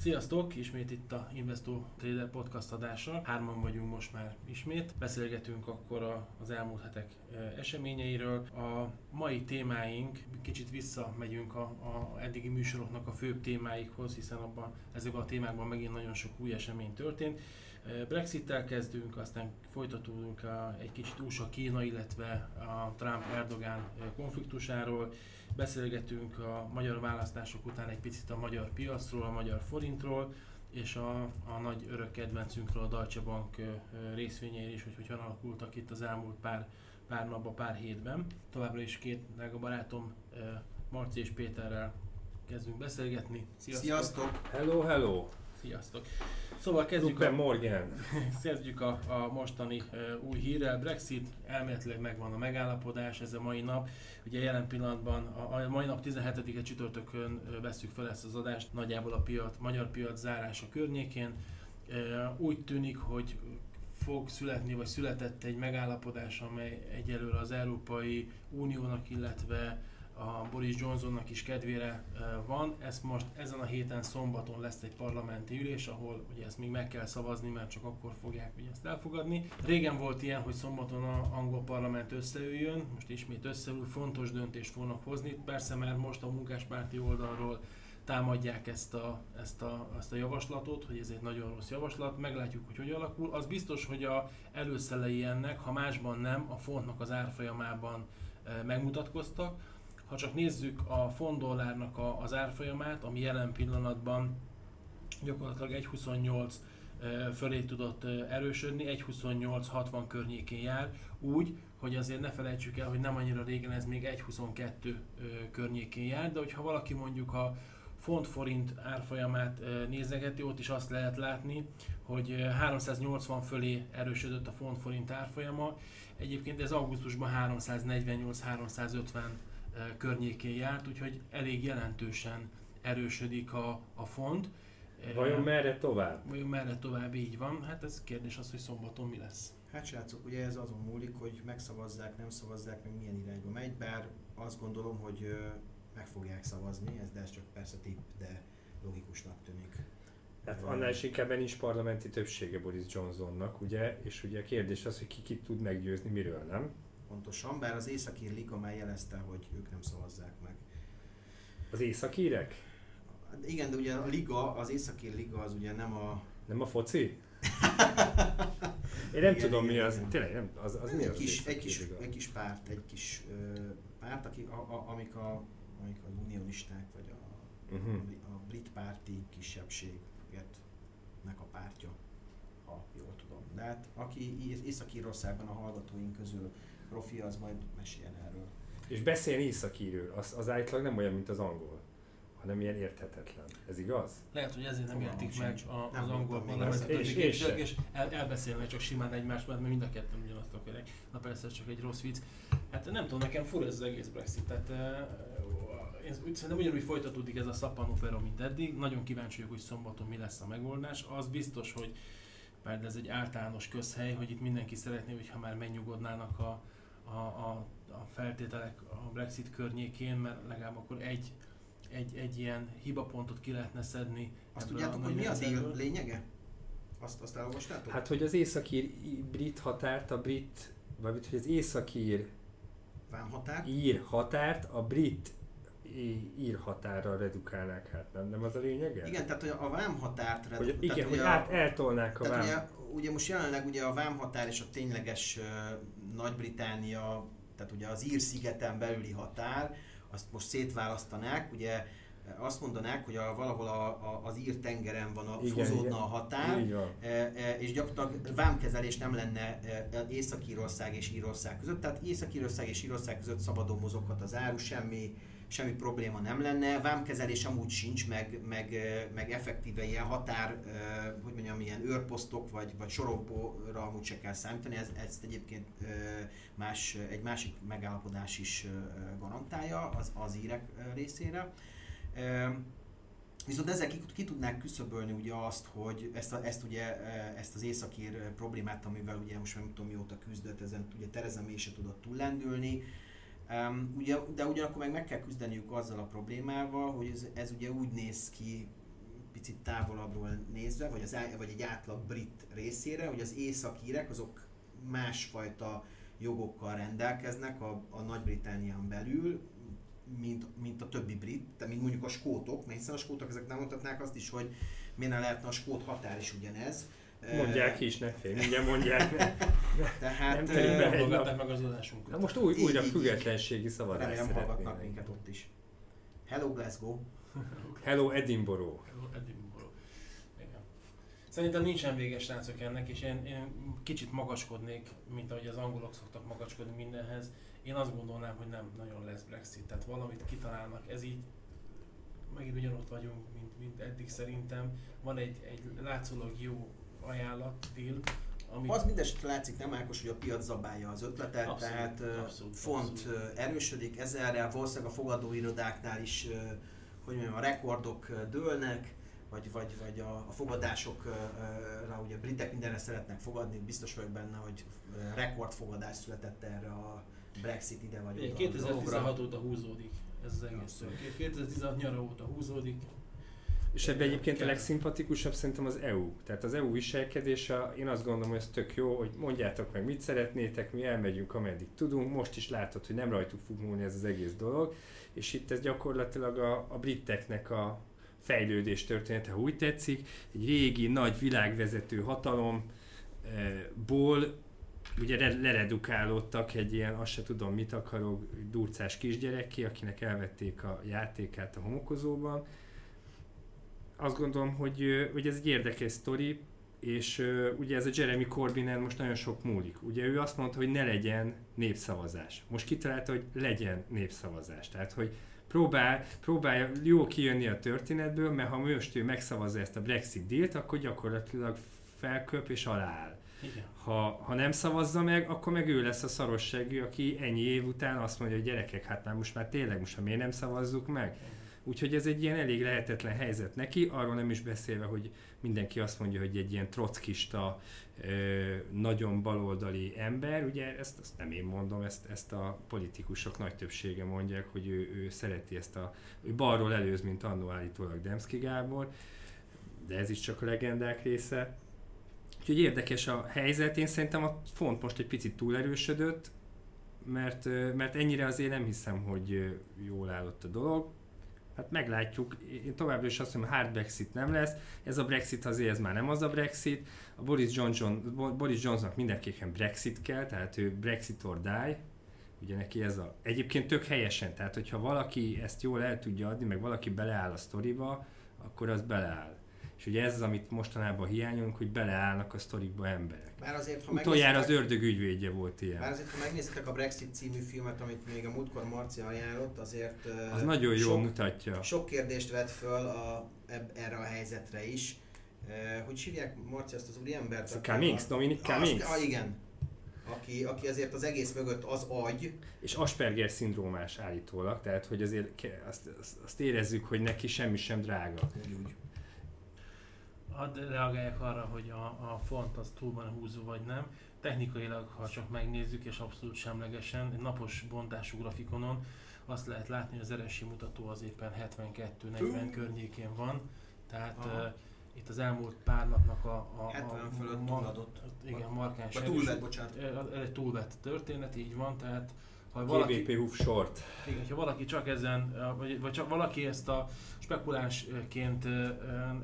Sziasztok! Ismét itt a Investo Trader podcast adása. Hárman vagyunk most már ismét. Beszélgetünk akkor a, az elmúlt hetek eseményeiről. A mai témáink, kicsit visszamegyünk a, a eddigi műsoroknak a főbb témáikhoz, hiszen abban, ezekben a témákban megint nagyon sok új esemény történt. Brexit-tel kezdünk, aztán folytatódunk a, egy kicsit USA-Kína, illetve a Trump-Erdogán konfliktusáról. Beszélgetünk a magyar választások után egy picit a magyar piacról, a magyar forintról, és a, a nagy örök kedvencünkről, a Deutsche Bank részvényeiről is, hogy hogyan alakultak itt az elmúlt pár, pár napban, pár hétben. Továbbra is két drága barátom, Marci és Péterrel kezdünk beszélgetni. Sziasztok! Sziasztok. Hello, hello! Sziasztok! Szóval kezdjük Lupe a, Morgan. kezdjük a, a mostani uh, új hírrel. Brexit, elméletileg megvan a megállapodás, ez a mai nap. Ugye jelen pillanatban, a, a mai nap 17-e csütörtökön uh, veszük fel ezt az adást, nagyjából a piac, magyar piac zárása környékén. Uh, úgy tűnik, hogy fog születni, vagy született egy megállapodás, amely egyelőre az Európai Uniónak, illetve a Boris Johnsonnak is kedvére van. Ez most ezen a héten szombaton lesz egy parlamenti ülés, ahol ugye ezt még meg kell szavazni, mert csak akkor fogják ugye ezt elfogadni. Régen volt ilyen, hogy szombaton a angol parlament összeüljön, most ismét összeül, fontos döntést fognak hozni. Persze már most a munkáspárti oldalról támadják ezt a, ezt, a, ezt a javaslatot, hogy ez egy nagyon rossz javaslat, meglátjuk, hogy hogy alakul. Az biztos, hogy a előszelei ennek, ha másban nem, a fontnak az árfolyamában megmutatkoztak ha csak nézzük a font dollárnak a, az árfolyamát, ami jelen pillanatban gyakorlatilag 1,28 fölé tudott erősödni, 1,28-60 környékén jár, úgy, hogy azért ne felejtsük el, hogy nem annyira régen ez még 1,22 környékén jár, de hogyha valaki mondjuk a font-forint árfolyamát nézegeti, ott is azt lehet látni, hogy 380 fölé erősödött a font-forint árfolyama. Egyébként ez augusztusban 348-350 környékén járt, úgyhogy elég jelentősen erősödik a, a font. Vajon merre tovább? Vajon merre tovább, így van. Hát ez kérdés az, hogy szombaton mi lesz. Hát srácok, ugye ez azon múlik, hogy megszavazzák, nem szavazzák, meg milyen irányba megy, bár azt gondolom, hogy meg fogják szavazni, ez, de ez csak persze tipp, de logikusnak tűnik. Hát annál is inkább nincs parlamenti többsége Boris Johnsonnak, ugye, és ugye a kérdés az, hogy ki kit tud meggyőzni, miről nem? Pontosan, bár az Északír Liga már jelezte, hogy ők nem szavazzák meg. Az Északírek? Igen, de ugye a Liga, az Északír Liga az ugye nem a... Nem a foci? Én nem igen, tudom igen, mi az, igen. tényleg nem, az, az mi egy, az kis, egy, kis, egy kis párt, egy kis ö, párt, akik, a, a, amik, a, amik az unionisták, vagy a, uh-huh. a, a brit párti kisebbséget a pártja, ha jól tudom. De hát aki Észak-Írországban a hallgatóink közül profi, az majd meséljen erről. És beszélni északírül, az, az állítólag nem olyan, mint az angol, hanem ilyen érthetetlen. Ez igaz? Lehet, hogy ezért nem értik meg a, az angolban, nem és, és, és, és el, elbeszélnek csak simán egymást, mert mind a ketten ugyanazt akarják. Na persze, ez csak egy rossz vicc. Hát nem tudom, nekem fura ez az egész Brexit. Tehát, én úgy, szerintem ugyanúgy folytatódik ez a szappanopera, mint eddig. Nagyon kíváncsi vagyok, hogy szombaton mi lesz a megoldás. Az biztos, hogy bár ez egy általános közhely, hogy itt mindenki szeretné, hogyha már megnyugodnának a, a, a, a feltételek a Brexit környékén, mert legalább akkor egy, egy, egy ilyen hibapontot ki lehetne szedni. Azt tudjátok, hogy mi az él lényege? Azt, azt elolvastátok? Hát, hogy az északír brit határt, a brit, vagy hogy az északír Vámhatár? ír határt a brit ír határra redukálnák, hát nem, nem az a lényege? Igen, tehát hogy a vámhatárt redukálnák. Hogy, igen, hogy át eltolnák a tehát vám. Ugye, ugye most jelenleg ugye a vámhatár és a tényleges Nagy-Británia, tehát ugye az ír-szigeten belüli határ, azt most szétválasztanák, ugye azt mondanák, hogy a, valahol a, a, az ír tengeren van a, igen, húzódna igen. a határ, e, e, és gyakorlatilag vámkezelés nem lenne e, Észak-Írország és Írország között, tehát Észak-Írország és Írország között szabadon mozoghat az áru, semmi, semmi probléma nem lenne. Vámkezelés amúgy sincs, meg, meg, meg effektíve ilyen határ, hogy mondjam, ilyen őrposztok vagy, vagy sorompóra amúgy se kell számítani. Ez, ezt egyébként más, egy másik megállapodás is garantálja az, az írek részére. Viszont ezzel ki, ki tudnák küszöbölni ugye azt, hogy ezt, a, ezt, ugye, ezt az északír problémát, amivel ugye most nem tudom mióta küzdött, ezen ugye Tereza May se tudott túllendülni, Um, ugye, de ugyanakkor meg meg kell küzdeniük azzal a problémával, hogy ez, ez ugye úgy néz ki picit távolabbról nézve, vagy, az, vagy egy átlag brit részére, hogy az északírek azok másfajta jogokkal rendelkeznek a, a Nagy-Británián belül, mint, mint a többi brit, de mint mondjuk a skótok, mert hiszen a skótok ezek nem mondhatnák azt is, hogy miért ne lehetne a skót határ is ugyanez. Mondják ki is, ne félj, mindjárt mondják. Tehát, nem telik be egy nap. meg az adásunkat. Na most új, újra függetlenségi szavazást Remélem hallgatnak minket ott is. Hello Glasgow! Hello Edinburgh. Edinburgh. Igen. Szerintem nincsen vége srácok ennek, és én, én kicsit magaskodnék, mint ahogy az angolok szoktak magaskodni mindenhez. Én azt gondolnám, hogy nem nagyon lesz Brexit, tehát valamit kitalálnak. Ez így, megint ugyanott vagyunk, mint, mint eddig szerintem. Van egy, egy látszólag jó ajánlat, deal, ami... Az mindesetre látszik, nem Ákos, hogy a piac zabálja az ötletet, Abszolút, tehát abszolút, font abszolút. erősödik ezerre, valószínűleg a fogadóirodáknál is, hogy mondjam, a rekordok dőlnek, vagy, vagy, vagy a, a fogadásokra, ugye a britek mindenre szeretnek fogadni, biztos vagyok benne, hogy rekordfogadás született erre a Brexit ide vagy oda 2016 óta húzódik ez az egész. Abszolút. 2016 nyara óta húzódik. És ebben egyébként a legszimpatikusabb szerintem az EU. Tehát az EU viselkedése, én azt gondolom, hogy ez tök jó, hogy mondjátok meg, mit szeretnétek, mi elmegyünk, ameddig tudunk. Most is látod, hogy nem rajtuk fog múlni ez az egész dolog. És itt ez gyakorlatilag a, a briteknek a fejlődés története, ha úgy tetszik. Egy régi, nagy világvezető hatalomból ugye re- leredukálódtak egy ilyen, azt se tudom mit akarok, durcás kisgyerekké, akinek elvették a játékát a homokozóban. Azt gondolom, hogy, hogy ez egy érdekes sztori, és ugye ez a Jeremy Corbynen most nagyon sok múlik. Ugye ő azt mondta, hogy ne legyen népszavazás. Most kitalálta, hogy legyen népszavazás. Tehát, hogy próbál, próbálja jó kijönni a történetből, mert ha most ő megszavazza ezt a Brexit dealt, akkor gyakorlatilag felköp és alááll. Igen. Ha, ha nem szavazza meg, akkor meg ő lesz a szarossegű, aki ennyi év után azt mondja, hogy gyerekek, hát már most már tényleg, most már miért nem szavazzuk meg? Úgyhogy ez egy ilyen elég lehetetlen helyzet neki, arról nem is beszélve, hogy mindenki azt mondja, hogy egy ilyen trockista, nagyon baloldali ember, ugye ezt, ezt nem én mondom, ezt, ezt a politikusok nagy többsége mondják, hogy ő, ő szereti ezt a, ő balról előz, mint annó állítólag Demszki Gábor, de ez is csak a legendák része. Úgyhogy érdekes a helyzet, én szerintem a font most egy picit túlerősödött, mert, mert ennyire azért nem hiszem, hogy jól állott a dolog. Hát meglátjuk, én továbbra is azt mondom, hard Brexit nem lesz, ez a Brexit azért ez már nem az a Brexit, a Boris, Johnson, Bo- Boris Johnsonnak mindenképpen Brexit kell, tehát ő Brexit or die, ugye neki ez a... Egyébként tök helyesen, tehát hogyha valaki ezt jól el tudja adni, meg valaki beleáll a sztoriba, akkor az beleáll. És ugye ez az, amit mostanában hiányolunk, hogy beleállnak a sztorikba emberek. Bár azért, ha Utoljára az ördög ügyvédje volt ilyen. Bár azért, ha megnézitek a Brexit című filmet, amit még a múltkor Marci ajánlott, azért Az nagyon jól sok, mutatja. sok kérdést vet föl a, eb, erre a helyzetre is. Uh, hogy hívják Marci azt az úriembert? A Cummings, Dominic Cummings. azt- Ah, igen. Aki, aki azért az egész mögött az agy. És Asperger szindrómás állítólag, tehát hogy azért azt, azt, azt érezzük, hogy neki semmi sem drága. Úgy, úgy. Hadd reagáljak arra, hogy a, a font az túl van húzva vagy nem. Technikailag, ha csak megnézzük, és abszolút semlegesen, egy napos bontású grafikonon azt lehet látni, hogy az eresi mutató az éppen 72-40 környékén van. Tehát Aha. uh, itt az elmúlt pár napnak a, a, 70 a fölött túladott. Igen, markáns Vagy túlvett, bocsánat. Ez egy túlvett történet, így van, tehát ha valaki, GBP Hoof Short. igen, ha valaki csak ezen, vagy, vagy csak valaki ezt a spekulánsként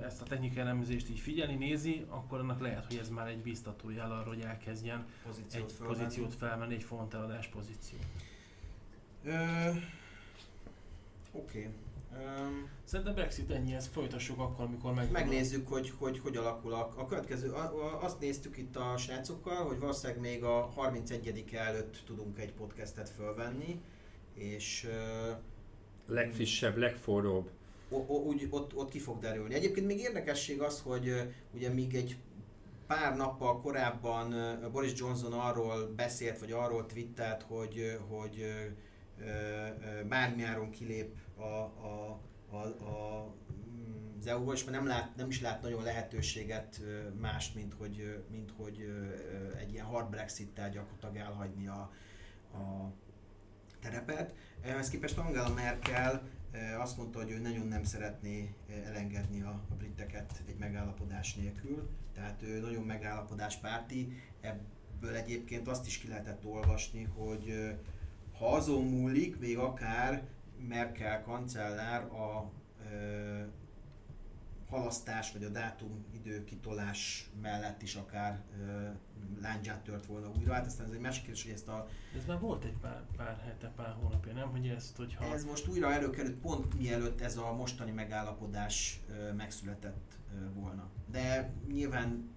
ezt a technikai elemzést így figyeli, nézi, akkor annak lehet, hogy ez már egy biztató jel arra, hogy elkezdjen Pozíciót egy fölvenni. pozíciót felvenni, egy fonteladás pozíciót. Ö, Oké. Öm, Szerintem Brexit ennyi, ezt folytassuk akkor, amikor meg Megnézzük, hogy hogy, hogy alakul a, a következő. A, a, azt néztük itt a srácokkal, hogy valószínűleg még a 31 előtt tudunk egy podcastet fölvenni, és ö, Legfrissebb, legforróbb. o, o, úgy, ott, ott ki fog derülni. Egyébként még érdekesség az, hogy ugye még egy pár nappal korábban Boris Johnson arról beszélt, vagy arról twittelt, hogy, hogy bármiáron kilép a, a, a, a, az EU-ból, és már nem, lát, nem is lát nagyon lehetőséget ö, mást, mint hogy, mint hogy egy ilyen hard Brexit-tel gyakorlatilag elhagyni a, a terepet. Ehhez képest Angela Merkel azt mondta, hogy ő nagyon nem szeretné elengedni a, a briteket egy megállapodás nélkül, tehát ő nagyon megállapodás párti, ebből egyébként azt is ki lehetett olvasni, hogy ha azon múlik, még akár Merkel kancellár a halasztás vagy a dátum idő kitolás mellett is akár ö, láncsát tört volna újra. Hát aztán ez egy másik kérdés, hogy ezt a... Ez már volt egy pár, pár hete, pár hónapja, nem? Hogy ezt, hogyha... Ez most újra előkerült pont mielőtt ez a mostani megállapodás ö, megszületett ö, volna. De nyilván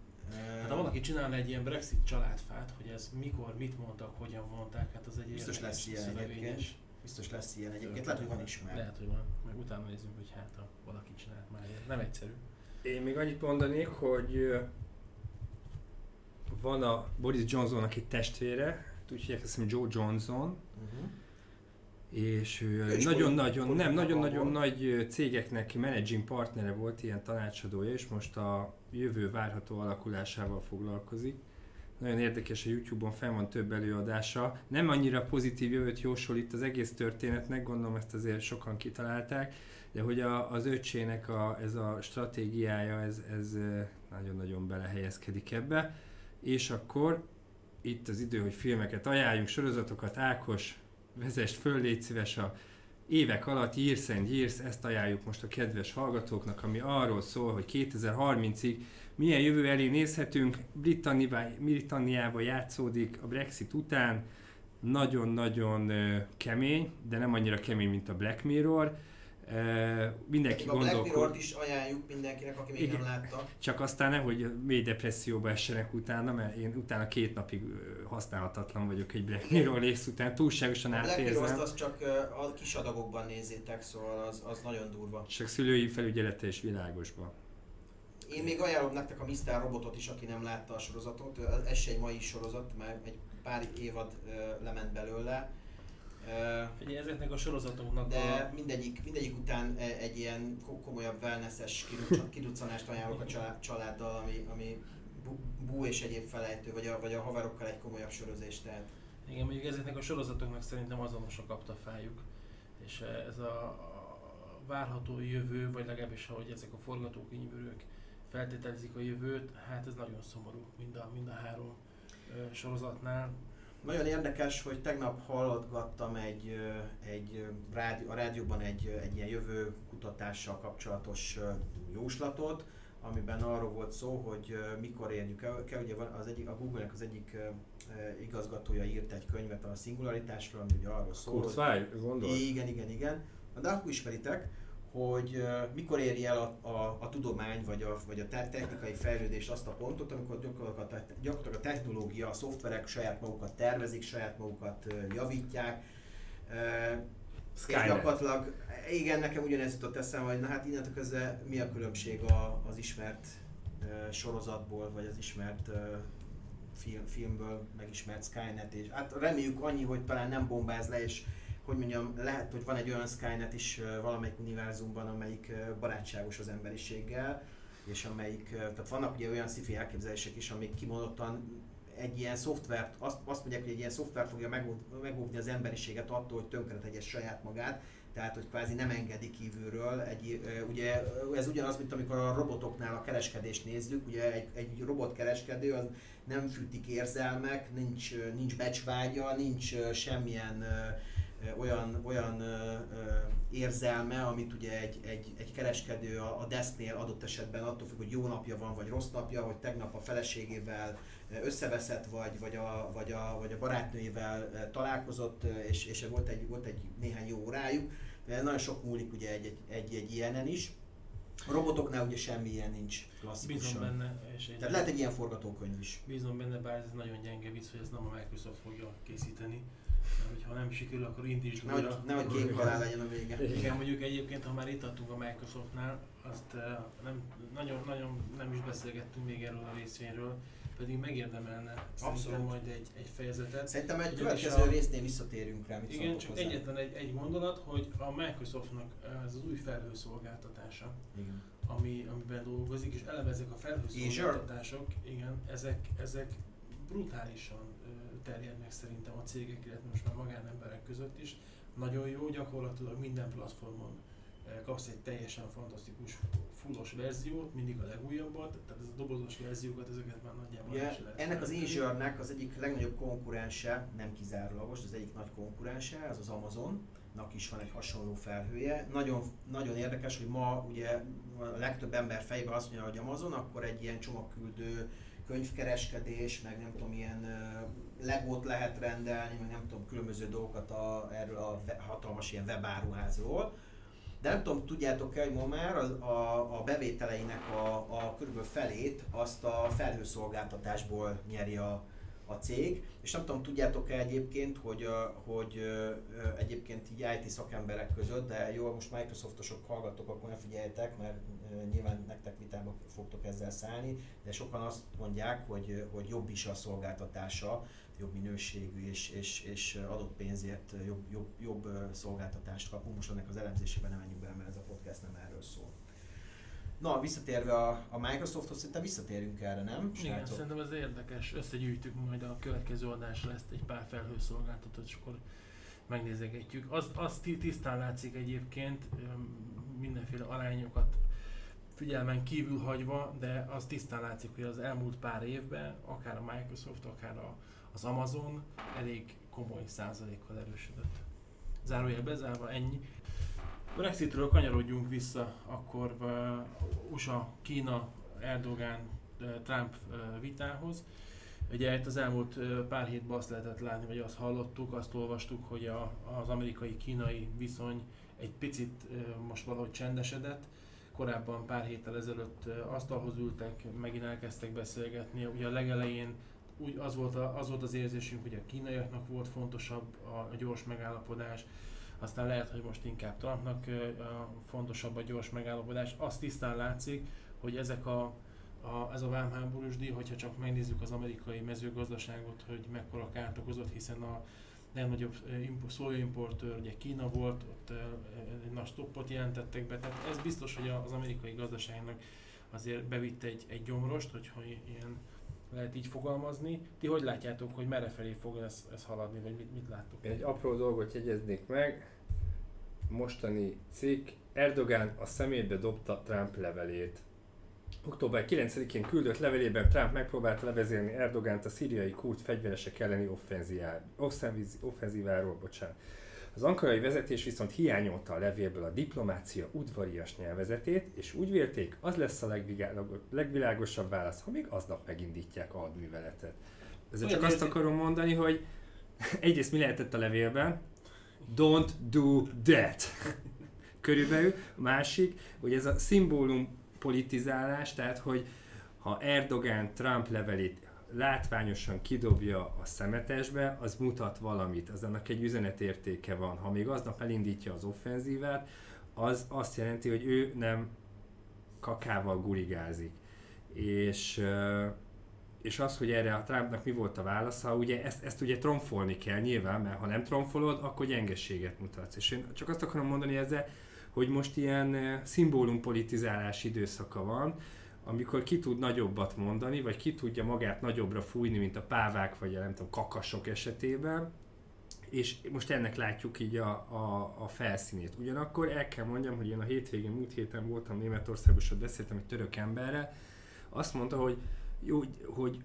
Hát ha valaki csinál egy ilyen Brexit családfát, hogy ez mikor, mit mondtak, hogyan mondták, hát az egy Biztos lesz ilyen egyébként. Biztos lesz ilyen egyébként, lehet, hogy van is már. Lehet, hogy van. Meg utána nézzünk, hogy hát ha valaki csinált már ilyen. Nem egyszerű. Én még annyit mondanék, hogy van a Boris Johnsonnak egy testvére, úgy hívják ezt, Joe Johnson, uh-huh. és nagyon-nagyon, nem, nagyon-nagyon nagy cégeknek managing partnere volt, ilyen tanácsadója, és most a jövő várható alakulásával foglalkozik nagyon érdekes a Youtube-on, fel van több előadása. Nem annyira pozitív jövőt jósol itt az egész történetnek, gondolom ezt azért sokan kitalálták, de hogy a, az öcsének a, ez a stratégiája, ez, ez nagyon-nagyon belehelyezkedik ebbe. És akkor itt az idő, hogy filmeket ajánljunk, sorozatokat, Ákos, vezest föl, légy szíves a évek alatt Years and Years, ezt ajánljuk most a kedves hallgatóknak, ami arról szól, hogy 2030-ig milyen jövő elé nézhetünk. Britanniába játszódik a Brexit után, nagyon-nagyon kemény, de nem annyira kemény, mint a Black Mirror. Mindenki a Black Mirror-t is ajánljuk mindenkinek, aki még Igen. nem látta. Csak aztán nehogy mély depresszióba essenek utána, mert én utána két napig használhatatlan vagyok egy Black Mirror rész után, túlságosan átérzem. A Black Mirror azt csak a kis adagokban nézzétek, szóval az, az nagyon durva. Csak szülői felügyelete és világosban. Én még ajánlom nektek a Mr. Robotot is, aki nem látta a sorozatot. Ez se egy mai sorozat, mert egy pár évad lement belőle. Ugye ezeknek a sorozatoknak De a... mindegyik, mindegyik után egy ilyen komolyabb wellnesses kiruccanást ajánlok a családdal, ami, ami bú és egyéb felejtő, vagy a, vagy a haverokkal egy komolyabb sorozés. Tehát. Igen, mondjuk ezeknek a sorozatoknak szerintem azonos a kaptafájuk. És ez a várható jövő, vagy legalábbis ahogy ezek a forgatókönyvőrök feltételezik a jövőt, hát ez nagyon szomorú mind a, mind a három ö, sorozatnál. Nagyon érdekes, hogy tegnap hallgattam egy, egy rádió, a rádióban egy, egy ilyen jövő kutatással kapcsolatos jóslatot, amiben arról volt szó, hogy mikor érjük el, ugye az egyik, a Google-nek az egyik igazgatója írt egy könyvet a szingularitásról, ami ugye arról szól, Kurt hogy... Igen, igen, igen. De akkor ismeritek, hogy mikor éri el a, a, a tudomány vagy a, vagy a technikai fejlődés azt a pontot, amikor gyakorlatilag a technológia, a szoftverek saját magukat tervezik, saját magukat javítják. Skynet. És gyakorlatilag, igen, nekem ugyanez jutott eszembe, hogy na hát innentől kezdve mi a különbség a, az ismert sorozatból, vagy az ismert film, filmből megismert Skynet, és hát reméljük annyi, hogy talán nem bombáz le, és hogy mondjam, lehet, hogy van egy olyan Skynet is valamelyik univerzumban, amelyik barátságos az emberiséggel, és amelyik, tehát vannak ugye olyan sci elképzelések is, amik kimondottan egy ilyen szoftvert, azt, azt mondják, hogy egy ilyen szoftver fogja megóvni az emberiséget attól, hogy tönkretegye saját magát, tehát hogy kvázi nem engedi kívülről. Egy, ugye ez ugyanaz, mint amikor a robotoknál a kereskedést nézzük, ugye egy, egy robotkereskedő az nem fűtik érzelmek, nincs, nincs becsvágya, nincs semmilyen olyan, olyan érzelme, amit ugye egy, egy, egy kereskedő a, a desznél adott esetben attól függ, hogy jó napja van, vagy rossz napja, hogy tegnap a feleségével összeveszett, vagy, vagy, a, vagy, a, vagy a barátnőjével találkozott, és, és volt, egy, volt egy néhány jó órájuk. Nagyon sok múlik ugye egy, egy, egy, egy ilyenen is. A robotoknál ugye semmi ilyen nincs klasszikusan. Bízom benne. És egy Tehát lehet egy ilyen forgatókönyv is. Bízom benne, bár ez nagyon gyenge vicc, hogy ez nem a Microsoft fogja készíteni ha nem sikerül, akkor indítsd nehogy, újra. Nehogy kék halál legyen a vége. Igen, mondjuk egyébként, ha már itt adtunk a Microsoftnál, azt uh, nem, nagyon, nagyon nem is beszélgettünk még erről a részvényről, pedig megérdemelne Abszolút. majd egy, egy fejezetet. Szerintem egy következő a... résznél visszatérünk rá, mit Igen, csak hozzá. egyetlen egy, egy gondolat, hogy a Microsoftnak ez az új felhőszolgáltatása, igen. Ami, amiben dolgozik, és eleve ezek a felhőszolgáltatások, igen, ezek, ezek brutálisan terjednek szerintem a cégek, illetve most már magánemberek között is. nagyon jó, gyakorlatilag minden platformon kapsz egy teljesen fantasztikus fullos verziót, mindig a legújabbat, tehát ez a dobozos verziókat, ezeket már nagyjából Ugye, ennek az Azure-nek az egyik legnagyobb konkurense, nem kizárólagos, az egyik nagy konkurense, ez az Amazon, nak is van egy hasonló felhője. Nagyon, nagyon érdekes, hogy ma ugye a legtöbb ember fejében azt mondja, hogy Amazon, akkor egy ilyen csomagküldő könyvkereskedés, meg nem tudom, ilyen legót lehet rendelni, meg nem tudom, különböző dolgokat a, erről a hatalmas ilyen webáruházról. De nem tudom, tudjátok-e, hogy ma már a, a, a bevételeinek a, a kb. felét azt a felhőszolgáltatásból nyeri a, a cég, és nem tudom, tudjátok-e egyébként, hogy, hogy egyébként így IT szakemberek között, de jó, most Microsoftosok hallgatok, akkor ne figyeljetek, mert nyilván nektek vitába fogtok ezzel szállni, de sokan azt mondják, hogy, hogy jobb is a szolgáltatása, jobb minőségű és, és, és adott pénzért jobb, jobb, jobb szolgáltatást kapunk. Most ennek az elemzésében nem menjünk bele, mert ez a podcast nem erről szól. Na, visszatérve a, a Microsofthoz, szerintem visszatérünk erre, nem? Igen, Srácok? szerintem ez érdekes. Összegyűjtük majd a következő adásra ezt egy pár felhőszolgáltatót, és akkor megnézegetjük. Az, az tisztán látszik egyébként, mindenféle arányokat figyelmen kívül hagyva, de az tisztán látszik, hogy az elmúlt pár évben akár a Microsoft, akár a, az Amazon elég komoly százalékkal erősödött. Zárójel bezárva, ennyi. Brexitről kanyarodjunk vissza, akkor uh, USA, Kína, Erdogan, uh, Trump vitához. Ugye itt az elmúlt pár hétben azt lehetett látni, vagy azt hallottuk, azt olvastuk, hogy a, az amerikai-kínai viszony egy picit most valahogy csendesedett. Korábban pár héttel ezelőtt uh, asztalhoz ültek, megint elkezdtek beszélgetni. Ugye a legelején úgy az volt, a, az volt az érzésünk, hogy a kínaiaknak volt fontosabb a, a gyors megállapodás, aztán lehet, hogy most inkább Trumpnak fontosabb a gyors megállapodás. Azt tisztán látszik, hogy ezek a, a, ez a vámháborús díj, hogyha csak megnézzük az amerikai mezőgazdaságot, hogy mekkora kárt okozott, hiszen a legnagyobb szójaimportőr ugye Kína volt, ott egy nagy stoppot jelentettek be, tehát ez biztos, hogy az amerikai gazdaságnak azért bevitt egy, egy gyomrost, hogyha ilyen lehet így fogalmazni. Ti hogy látjátok, hogy merre felé fog ez, ez haladni, vagy mit, mit láttok? Egy apró dolgot jegyeznék meg. Mostani cikk. Erdogan a szemétbe dobta Trump levelét. Október 9-én küldött levelében Trump megpróbálta levezélni Erdogant a szíriai kurd fegyveresek elleni offenzíváról. Bocsánat. Az ankarai vezetés viszont hiányolta a levélből a diplomácia udvarias nyelvezetét, és úgy vélték, az lesz a legvilágosabb válasz, ha még aznap megindítják a hadműveletet. Ezzel csak azt akarom mondani, hogy egyrészt mi lehetett a levélben, don't do that. Körülbelül. A másik, hogy ez a szimbólum politizálás, tehát hogy ha Erdogan Trump levelét látványosan kidobja a szemetesbe, az mutat valamit, az annak egy üzenetértéke van. Ha még aznap elindítja az offenzívát, az azt jelenti, hogy ő nem kakával gurigázik. És, és az, hogy erre a Trumpnak mi volt a válasza, ugye ezt, ezt ugye tromfolni kell nyilván, mert ha nem tromfolod, akkor gyengességet mutatsz. És én csak azt akarom mondani ezzel, hogy most ilyen szimbólumpolitizálás időszaka van, amikor ki tud nagyobbat mondani, vagy ki tudja magát nagyobbra fújni, mint a pávák, vagy a nem tudom, kakasok esetében, és most ennek látjuk így a, a, a felszínét. Ugyanakkor el kell mondjam, hogy én a hétvégén, múlt héten voltam Németországban, és ott beszéltem egy török emberrel, azt mondta, hogy jó, hogy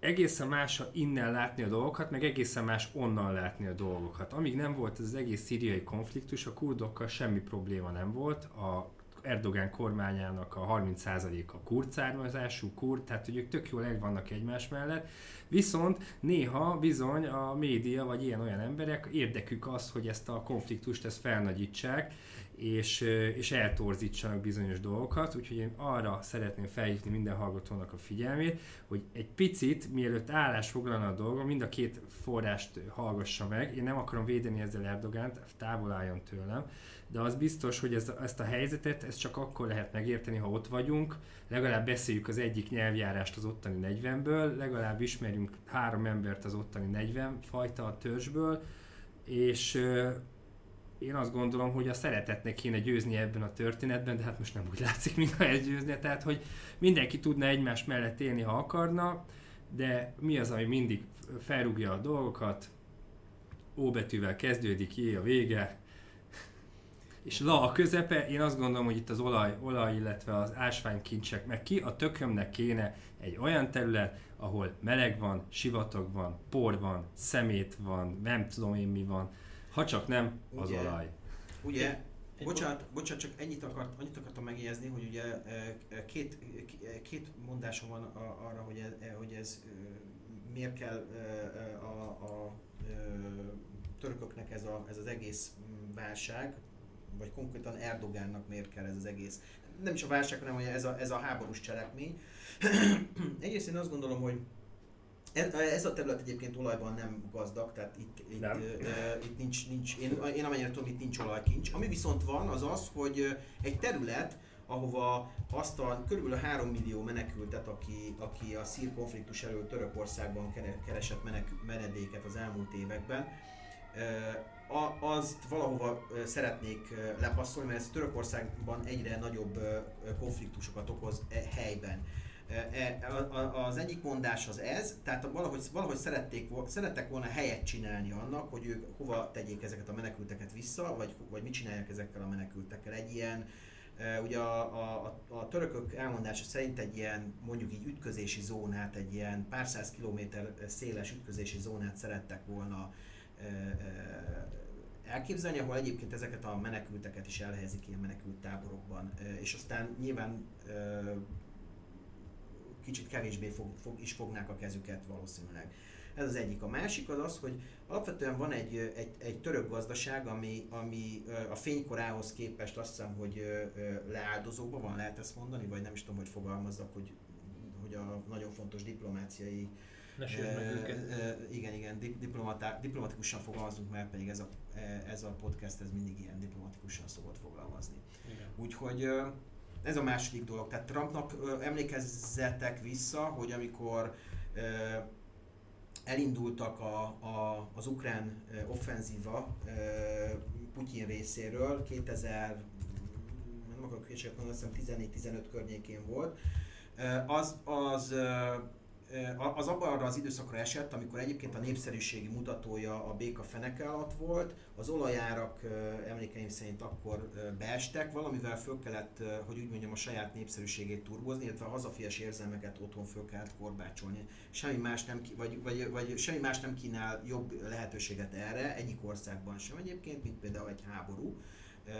egészen más innen látni a dolgokat, meg egészen más onnan látni a dolgokat. Amíg nem volt az egész szíriai konfliktus, a kurdokkal semmi probléma nem volt, a Erdogán kormányának a 30%-a kurd származású, kurd, tehát hogy ők tök jól el vannak egymás mellett, viszont néha bizony a média vagy ilyen-olyan emberek érdekük az, hogy ezt a konfliktust ezt felnagyítsák, és, és eltorzítsanak bizonyos dolgokat, úgyhogy én arra szeretném felhívni minden hallgatónak a figyelmét, hogy egy picit, mielőtt állás foglalna a dolga, mind a két forrást hallgassa meg. Én nem akarom védeni ezzel Erdogánt, távol álljon tőlem, de az biztos, hogy ez, ezt a helyzetet ezt csak akkor lehet megérteni, ha ott vagyunk, legalább beszéljük az egyik nyelvjárást az ottani 40-ből, legalább ismerjünk három embert az ottani 40 fajta a törzsből, és én azt gondolom, hogy a szeretetnek kéne győzni ebben a történetben, de hát most nem úgy látszik, mintha elgyőzne, tehát hogy mindenki tudna egymás mellett élni, ha akarna, de mi az, ami mindig felrúgja a dolgokat, O betűvel kezdődik, J a vége, és la a közepe, én azt gondolom, hogy itt az olaj, olaj illetve az ásványkincsek, meg ki a tökömnek kéne egy olyan terület, ahol meleg van, sivatag van, por van, szemét van, nem tudom én mi van, ha csak nem az Ugye? olaj. Ugye, bocsánat, bocsánat, csak ennyit, akart, annyit akartam megjegyezni, hogy ugye e, e, két, e, két mondásom van a- arra, hogy ez, hogy ez miért kell a, a e, törököknek ez, a, ez az egész mm, válság, vagy konkrétan Erdogánnak miért kell ez az egész. Nem is a válság, hanem hogy ez a, ez a háborús cselekmény. Egyrészt én azt gondolom, hogy ez, a terület egyébként olajban nem gazdag, tehát itt, itt, Nem? Ö, ö, itt nincs, nincs én, én amennyire tudom, itt nincs olajkincs. Ami viszont van, az az, hogy egy terület, ahova azt a kb. 3 millió menekültet, aki, aki a szír konfliktus elől Törökországban kere- keresett menek, menedéket az elmúlt években, a, azt valahova szeretnék lepasszolni, mert ez Törökországban egyre nagyobb konfliktusokat okoz e, helyben. E, Az egyik mondás az ez, tehát valahogy, valahogy szerették, szerettek volna helyet csinálni annak, hogy ők hova tegyék ezeket a menekülteket vissza, vagy, vagy mit csinálják ezekkel a menekültekkel. Egy ilyen, ugye a, a, a, törökök elmondása szerint egy ilyen mondjuk így ütközési zónát, egy ilyen pár száz kilométer széles ütközési zónát szerettek volna elképzelni, ahol egyébként ezeket a menekülteket is elhelyezik ilyen menekült táborokban, és aztán nyilván kicsit kevésbé fog, fog, is fognák a kezüket valószínűleg. Ez az egyik. A másik az az, hogy alapvetően van egy, egy, egy török gazdaság, ami, ami a fénykorához képest azt hiszem, hogy leáldozóban van, lehet ezt mondani, vagy nem is tudom, hogy fogalmazzak, hogy, hogy a nagyon fontos diplomáciai Ne meg őket. igen, igen, diplomatikusan fogalmazunk, mert pedig ez a, ez a podcast ez mindig ilyen diplomatikusan szokott fogalmazni. Igen. Úgyhogy ez a második dolog. Tehát Trumpnak emlékezzetek vissza, hogy amikor elindultak a, a, az ukrán offenzíva Putyin részéről 2000 nem akarok hülyeséget mondani, azt hiszem 14-15 környékén volt, az, az az abban arra az időszakra esett, amikor egyébként a népszerűségi mutatója a béka feneke alatt volt, az olajárak ö, emlékeim szerint akkor ö, beestek, valamivel föl kellett, hogy úgy mondjam, a saját népszerűségét turbozni, illetve a hazafias érzelmeket otthon föl kellett korbácsolni. Semmi más nem, vagy, vagy, vagy semmi más nem kínál jobb lehetőséget erre, egyik országban sem egyébként, mint például egy háború, ö,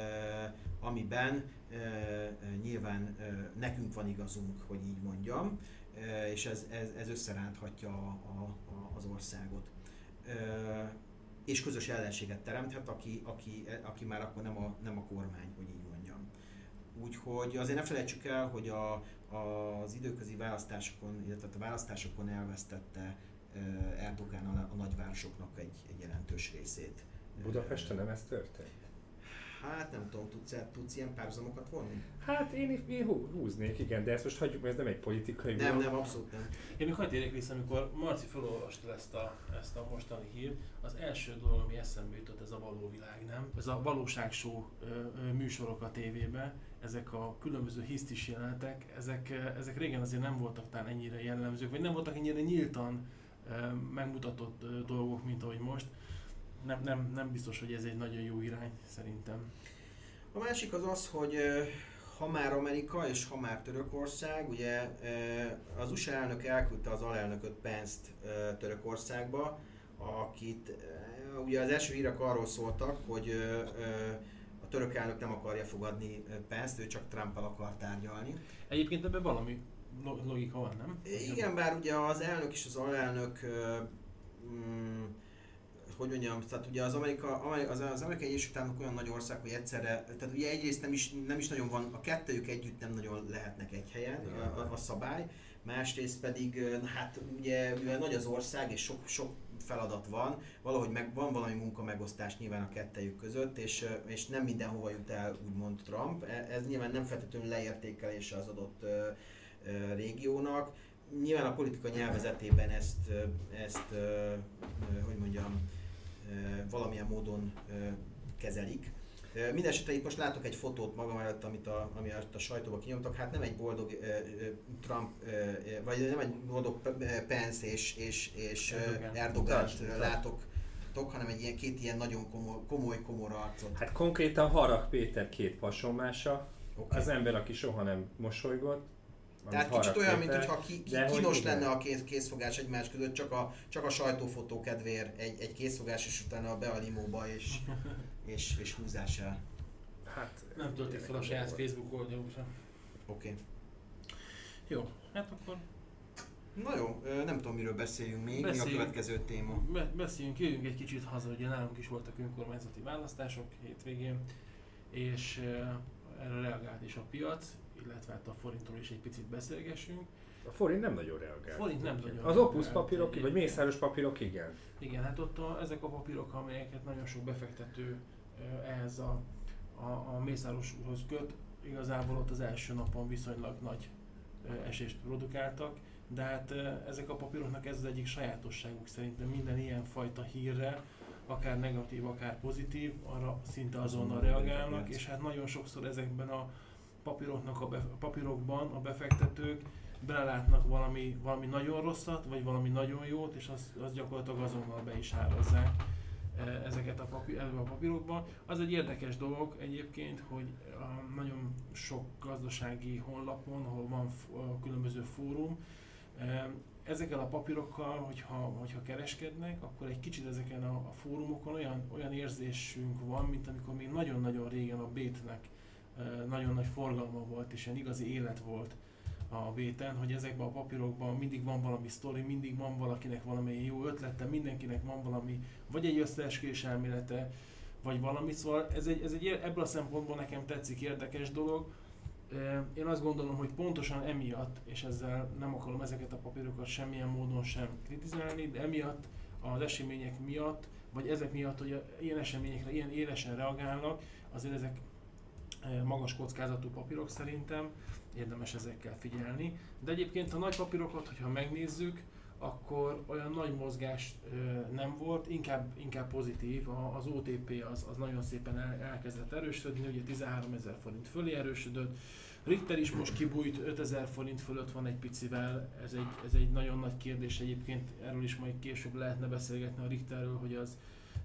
amiben ö, nyilván ö, nekünk van igazunk, hogy így mondjam, és ez, ez, ez összeránthatja a, a, a, az országot. Ö, és közös ellenséget teremthet, aki, aki, aki már akkor nem a, nem a kormány, hogy így mondjam. Úgyhogy azért ne felejtsük el, hogy a, az időközi választásokon, illetve a választásokon elvesztette ö, Erdogán a, a nagyvárosoknak egy, egy jelentős részét. Budapesten nem ez történt? Hát nem tudom, tudsz, tudsz ilyen párhuzamokat vonni? Hát én, én hú- húznék, igen, de ezt most hagyjuk, mert ez nem egy politikai Nem, nem, abszolút nem. Én még hagyd érjek vissza, amikor Marci felolvasta ezt a, ezt a mostani hírt, az első dolog, ami eszembe jutott, ez a való világ, nem? Ez a ö, műsorok a tévében, ezek a különböző hisztis jelenetek, ezek, ezek régen azért nem voltak talán ennyire jellemzők, vagy nem voltak ennyire nyíltan megmutatott dolgok, mint ahogy most. Nem, nem, nem biztos, hogy ez egy nagyon jó irány, szerintem. A másik az az, hogy ha már Amerika és ha már Törökország, ugye az USA elnök elküldte az alelnököt Pence-t Törökországba, akit ugye az első hírek arról szóltak, hogy a török elnök nem akarja fogadni Pence-t, ő csak Trump-al akar tárgyalni. Egyébként ebben valami lo- logika van, nem? Igen, bár ugye az elnök és az alelnök mm, hogy mondjam, tehát ugye az, Amerika, Ameri- az, az Amerikai Egyesült Államok olyan nagy ország, hogy egyszerre, tehát ugye egyrészt nem is, nem is nagyon van, a kettőjük együtt nem nagyon lehetnek egy helyen, a, a, a szabály, másrészt pedig, hát ugye mivel nagy az ország és sok, sok feladat van, valahogy meg, van valami munkamegosztás nyilván a kettejük között, és, és nem mindenhova jut el úgymond Trump. E- Ez nyilván nem feltétlenül leértékelése az adott ö, ö, régiónak. Nyilván a politika nyelvezetében ezt, ezt hogy mondjam, valamilyen módon kezelik. Mindenesetre itt most látok egy fotót magam előtt, amit a, ami a, sajtóba kinyomtak. Hát nem egy boldog ö, Trump, ö, vagy nem egy boldog Pence és, és, és Erdogan. Látok láttok, hanem egy ilyen, két ilyen nagyon komoly, komoly komor arcot. Hát konkrétan Harag Péter két pasonmása, Okay. az ember, aki soha nem mosolygott. Tehát kicsit Harag olyan, mint Péter, hogyha ki, ki, hogy kínos igen. lenne a kész, készfogás egymás között, csak a, csak a sajtófotó kedvéért egy, egy készfogás, és utána be a limóba, és, és, és húzás el. Hát, Nem töltik fel a saját Facebook oldalukra. Oké. Okay. Jó, hát akkor Na jó, nem tudom miről beszéljünk még, mi a Beszéljünk. következő téma. be- beszéljünk, jöjjünk egy kicsit haza, ugye nálunk is voltak önkormányzati választások hétvégén, és erre reagált is a piac, illetve hát a forintról is egy picit beszélgessünk. a forint nem nagyon reagált. Forint nem nagyon Az opus reagált. papírok, vagy mészáros papírok igen. Igen, hát ott a, ezek a papírok, amelyeket nagyon sok befektető ehhez a, a, a Mészároshoz köt, igazából ott az első napon viszonylag nagy esést produkáltak, de hát ezek a papíroknak ez az egyik sajátosságuk szerintem minden ilyen fajta hírre, akár negatív, akár pozitív, arra szinte azonnal reagálnak, és hát nagyon sokszor ezekben a papíroknak a, bef- a papírokban a befektetők belelátnak valami, valami nagyon rosszat, vagy valami nagyon jót, és azt, azt gyakorlatilag azonnal be is árazzák eh, ezeket a, papír, a papírokba. Az egy érdekes dolog egyébként, hogy a nagyon sok gazdasági honlapon, ahol van különböző fórum, eh, ezekkel a papírokkal, hogyha, hogyha kereskednek, akkor egy kicsit ezeken a, a fórumokon olyan, olyan érzésünk van, mint amikor még nagyon-nagyon régen a Bétnek nagyon nagy forgalma volt, és ilyen igazi élet volt a béten, hogy ezekben a papírokban mindig van valami sztori, mindig van valakinek valami jó ötlete, mindenkinek van valami, vagy egy összeesküvés elmélete, vagy valami, szóval ez egy, ez egy ebből a szempontból nekem tetszik érdekes dolog. Én azt gondolom, hogy pontosan emiatt, és ezzel nem akarom ezeket a papírokat semmilyen módon sem kritizálni, de emiatt az események miatt, vagy ezek miatt, hogy ilyen eseményekre ilyen élesen reagálnak, azért ezek magas kockázatú papírok szerintem, érdemes ezekkel figyelni. De egyébként a nagy papírokat, hogyha megnézzük, akkor olyan nagy mozgás nem volt, inkább, inkább pozitív. Az OTP az, az nagyon szépen el, elkezdett erősödni, ugye 13 ezer forint fölé erősödött. Richter is most kibújt 5000 forint fölött van egy picivel, ez egy, ez egy nagyon nagy kérdés egyébként, erről is majd később lehetne beszélgetni a Richterről, hogy az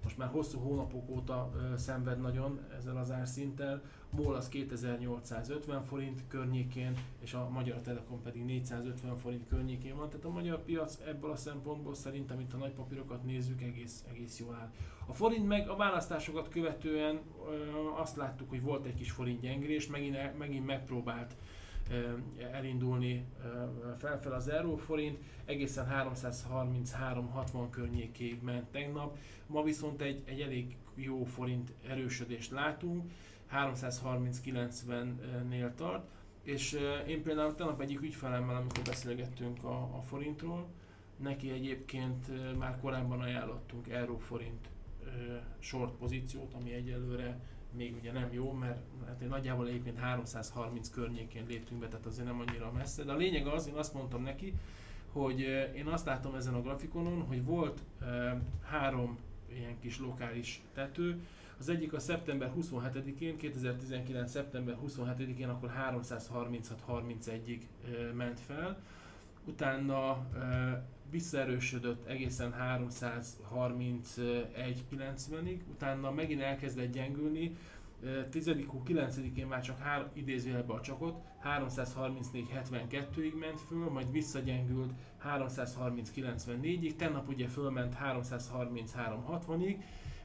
most már hosszú hónapok óta ö, szenved nagyon ezzel az árszinttel. MOL az 2850 forint környékén, és a Magyar Telekom pedig 450 forint környékén van. Tehát a magyar piac ebből a szempontból szerintem itt a nagy papírokat nézzük, egész, egész jól áll. A forint meg a választásokat követően ö, azt láttuk, hogy volt egy kis forint gyengülés, megint, el- megint megpróbált elindulni felfel az euróforint, egészen 333-60 környékéig ment tegnap. Ma viszont egy, egy elég jó forint erősödést látunk, 330-90-nél tart, és én például tegnap egyik ügyfelemmel, amikor beszélgettünk a, a forintról, neki egyébként már korábban ajánlottunk euró-forint short pozíciót, ami egyelőre még ugye nem jó, mert hát nagyjából egyébként 330 környékén léptünk be, tehát azért nem annyira messze. De a lényeg az, én azt mondtam neki, hogy én azt látom ezen a grafikonon, hogy volt három ilyen kis lokális tető, az egyik a szeptember 27-én, 2019. szeptember 27-én akkor 336-31-ig ö, ment fel, utána visszaerősödött egészen 331-90-ig, utána megint elkezdett gyengülni, Ö, 10 9-én már csak három, idézőjelben a csakot, 334-72-ig ment föl, majd visszagyengült 330-94-ig, tegnap ugye fölment 333-60-ig,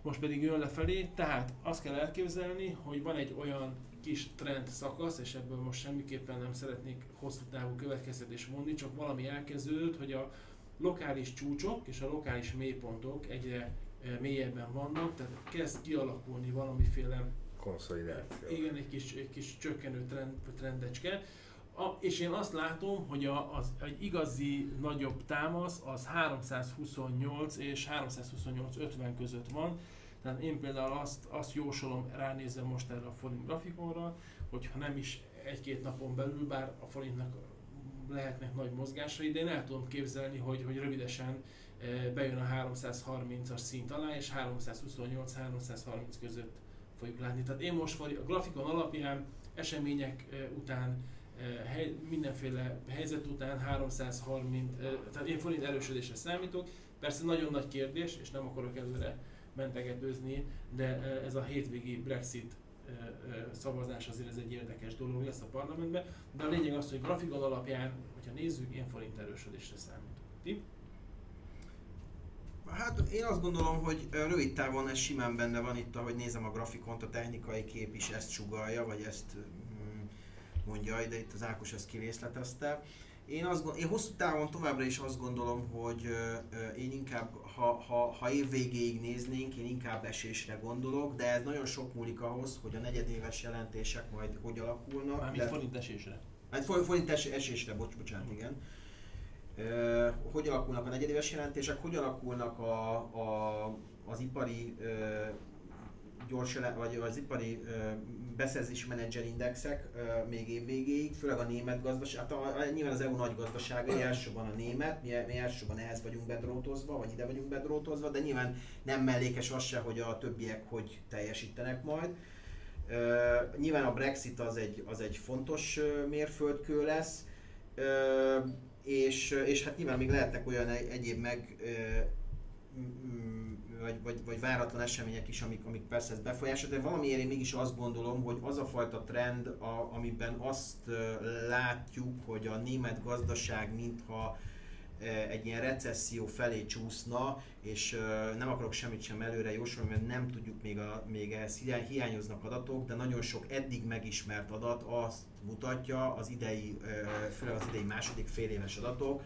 most pedig jön lefelé, tehát azt kell elképzelni, hogy van egy olyan kis trend szakasz, és ebből most semmiképpen nem szeretnék hosszú távú következtetés vonni, csak valami elkezdődött, hogy a lokális csúcsok és a lokális mélypontok egyre eh, mélyebben vannak, tehát kezd kialakulni valamiféle Konszolidáció. igen, egy kis, egy kis csökkenő trend, trendecske. A, és én azt látom, hogy a, az, egy igazi nagyobb támasz az 328 és 328-50 között van. Tehát én például azt, azt jósolom, ránézem most erre a forint grafikonra, hogyha nem is egy-két napon belül, bár a forintnak lehetnek nagy mozgásai, de én el tudom képzelni, hogy, hogy rövidesen eh, bejön a 330-as szint alá, és 328-330 között fogjuk látni. Tehát én most a grafikon alapján, események eh, után, eh, mindenféle helyzet után 330, eh, tehát én forint erősödésre számítok. Persze nagyon nagy kérdés, és nem akarok előre mentegetőzni, de ez a hétvégi Brexit szavazás azért ez egy érdekes dolog lesz a parlamentben, de a lényeg az, hogy grafikon alapján, hogyha nézzük, én forint erősödésre számítok. Ti? Hát én azt gondolom, hogy rövid távon ez simán benne van itt, ahogy nézem a grafikont, a technikai kép is ezt sugalja, vagy ezt mm, mondja, de itt az Ákos ezt kirészletezte. Én, azt, én hosszú távon továbbra is azt gondolom, hogy én inkább, ha, ha, ha év végéig néznénk, én inkább esésre gondolok, de ez nagyon sok múlik ahhoz, hogy a negyedéves jelentések majd hogy alakulnak. Mármint de, forint esésre. Hát forint esésre, bocs, bocsánat, igen. Hogy alakulnak a negyedéves jelentések, hogy alakulnak a, a, az ipari gyors, vagy az ipari beszerzési menedzser indexek még év végéig, főleg a német gazdaság, hát a, a, nyilván az EU nagy gazdasága, elsősorban a német, mi, mi elsősorban ehhez vagyunk bedrótozva, vagy ide vagyunk bedrótozva, de nyilván nem mellékes az se, hogy a többiek hogy teljesítenek majd. Uh, nyilván a Brexit az egy, az egy fontos mérföldkő lesz, és, és hát nyilván még lehetnek olyan egyéb meg vagy, vagy, vagy váratlan események is, amik, amik persze ezt befolyásolják, de valamiért én mégis azt gondolom, hogy az a fajta trend, a, amiben azt látjuk, hogy a német gazdaság mintha egy ilyen recesszió felé csúszna, és nem akarok semmit sem előre jósolni, mert nem tudjuk még, a, még ehhez hiányoznak adatok, de nagyon sok eddig megismert adat azt mutatja, az idei, főleg az idei második fél éves adatok,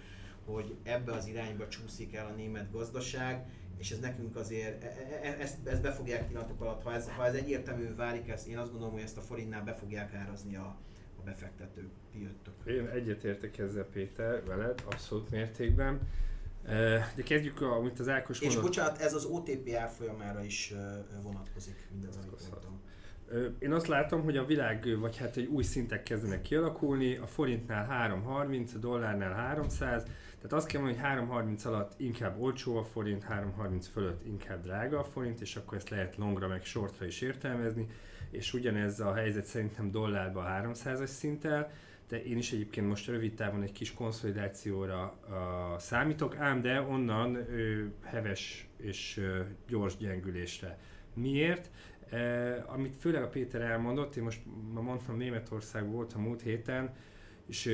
hogy ebbe az irányba csúszik el a német gazdaság, és ez nekünk azért, e, e, e, ezt, ezt be fogják pillanatok alatt, ha ez, ha ez egyértelmű válik, ezt, én azt gondolom, hogy ezt a forintnál be fogják árazni a, a befektetők, ti jöttök. Én egyetértek ezzel Péter, veled, abszolút mértékben. De kezdjük, a, amit az Ákos mondott. És bocsánat, ez az OTP árfolyamára is vonatkozik, mindez, amit mondtam. Én azt látom, hogy a világ, vagy hát egy új szintek kezdenek kialakulni, a forintnál 3.30, a dollárnál 300, tehát azt kell mondani, hogy 3.30 alatt inkább olcsó a forint, 3.30 fölött inkább drága a forint, és akkor ezt lehet longra meg shortra is értelmezni, és ugyanez a helyzet szerintem dollárban 300-as szinttel, de én is egyébként most rövid távon egy kis konszolidációra uh, számítok, ám de onnan uh, heves és uh, gyors gyengülésre. Miért? Uh, amit főleg a Péter elmondott, én most ma mondtam Németország volt a múlt héten, és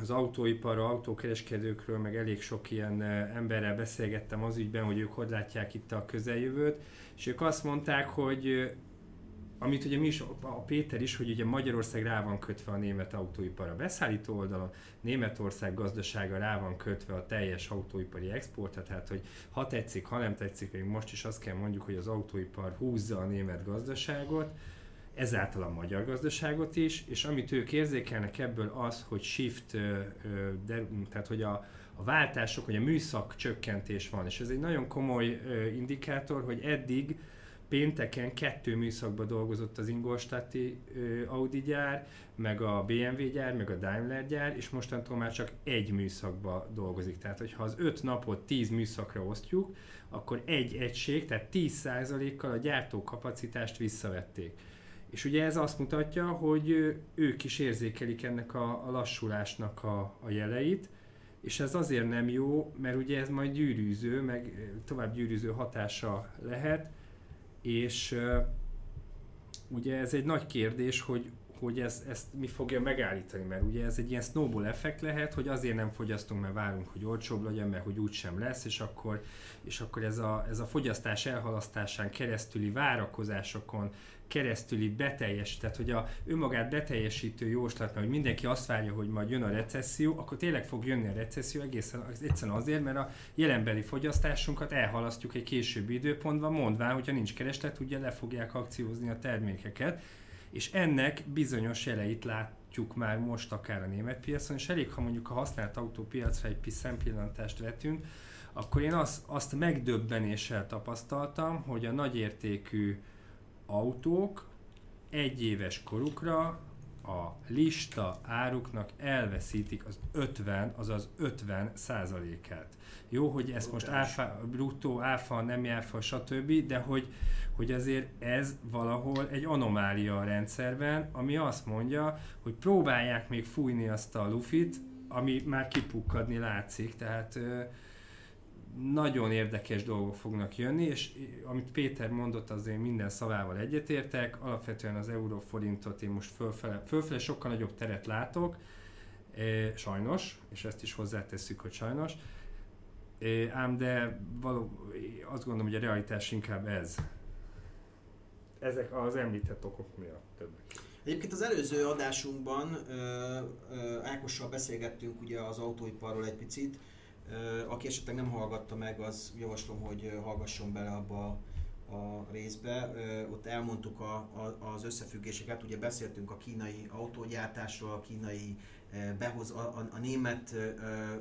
az autóipar, autókereskedőkről, meg elég sok ilyen emberrel beszélgettem az ügyben, hogy ők hogy látják itt a közeljövőt, és ők azt mondták, hogy amit ugye mi is, a Péter is, hogy ugye Magyarország rá van kötve a német autóipar a beszállító oldalon, Németország gazdasága rá van kötve a teljes autóipari exportra, tehát hogy ha tetszik, ha nem tetszik, még most is azt kell mondjuk, hogy az autóipar húzza a német gazdaságot, ezáltal a magyar gazdaságot is, és amit ők érzékelnek ebből az, hogy shift, de, tehát hogy a, a váltások, hogy a műszak csökkentés van, és ez egy nagyon komoly indikátor, hogy eddig pénteken kettő műszakban dolgozott az Ingolstadti Audi gyár, meg a BMW gyár, meg a Daimler gyár, és mostantól már csak egy műszakba dolgozik. Tehát, hogyha az öt napot tíz műszakra osztjuk, akkor egy egység, tehát 10%-kal a gyártókapacitást visszavették. És ugye ez azt mutatja, hogy ők is érzékelik ennek a, a lassulásnak a, a jeleit, és ez azért nem jó, mert ugye ez majd gyűrűző, meg tovább gyűrűző hatása lehet, és ugye ez egy nagy kérdés, hogy hogy ez, ezt mi fogja megállítani, mert ugye ez egy ilyen snowball effekt lehet, hogy azért nem fogyasztunk, mert várunk, hogy olcsóbb legyen, mert hogy úgysem lesz, és akkor, és akkor ez, a, ez a fogyasztás elhalasztásán keresztüli várakozásokon keresztüli beteljes, hogy a önmagát beteljesítő jóslat, hogy mindenki azt várja, hogy majd jön a recesszió, akkor tényleg fog jönni a recesszió egészen egyszerűen azért, mert a jelenbeli fogyasztásunkat elhalasztjuk egy későbbi időpontban, mondván, hogyha nincs kereslet, ugye le fogják akciózni a termékeket, és ennek bizonyos jeleit látjuk már most akár a német piacon, és elég, ha mondjuk a használt autópiacra egy szempillantást vetünk, akkor én azt, azt megdöbbenéssel tapasztaltam, hogy a nagyértékű autók egy éves korukra a lista áruknak elveszítik az 50, azaz 50 százalékát. Jó, hogy ezt most áfa, bruttó, áfa, nem áfa, stb., de hogy, hogy azért ez valahol egy anomália a rendszerben, ami azt mondja, hogy próbálják még fújni azt a lufit, ami már kipukkadni látszik, tehát nagyon érdekes dolgok fognak jönni, és amit Péter mondott, azért minden szavával egyetértek. Alapvetően az euróforintot én most fölfele, fölfele sokkal nagyobb teret látok, e, sajnos, és ezt is hozzátesszük, hogy sajnos. E, ám de való, azt gondolom, hogy a realitás inkább ez. Ezek az említett okok miatt többek. Egyébként az előző adásunkban ö, Ákossal beszélgettünk ugye az autóiparról egy picit, aki esetleg nem hallgatta meg, az javaslom, hogy hallgasson bele abba a részbe. Ott elmondtuk a, a, az összefüggéseket, ugye beszéltünk a kínai autógyártásról, a kínai behoz, a, a, a, német,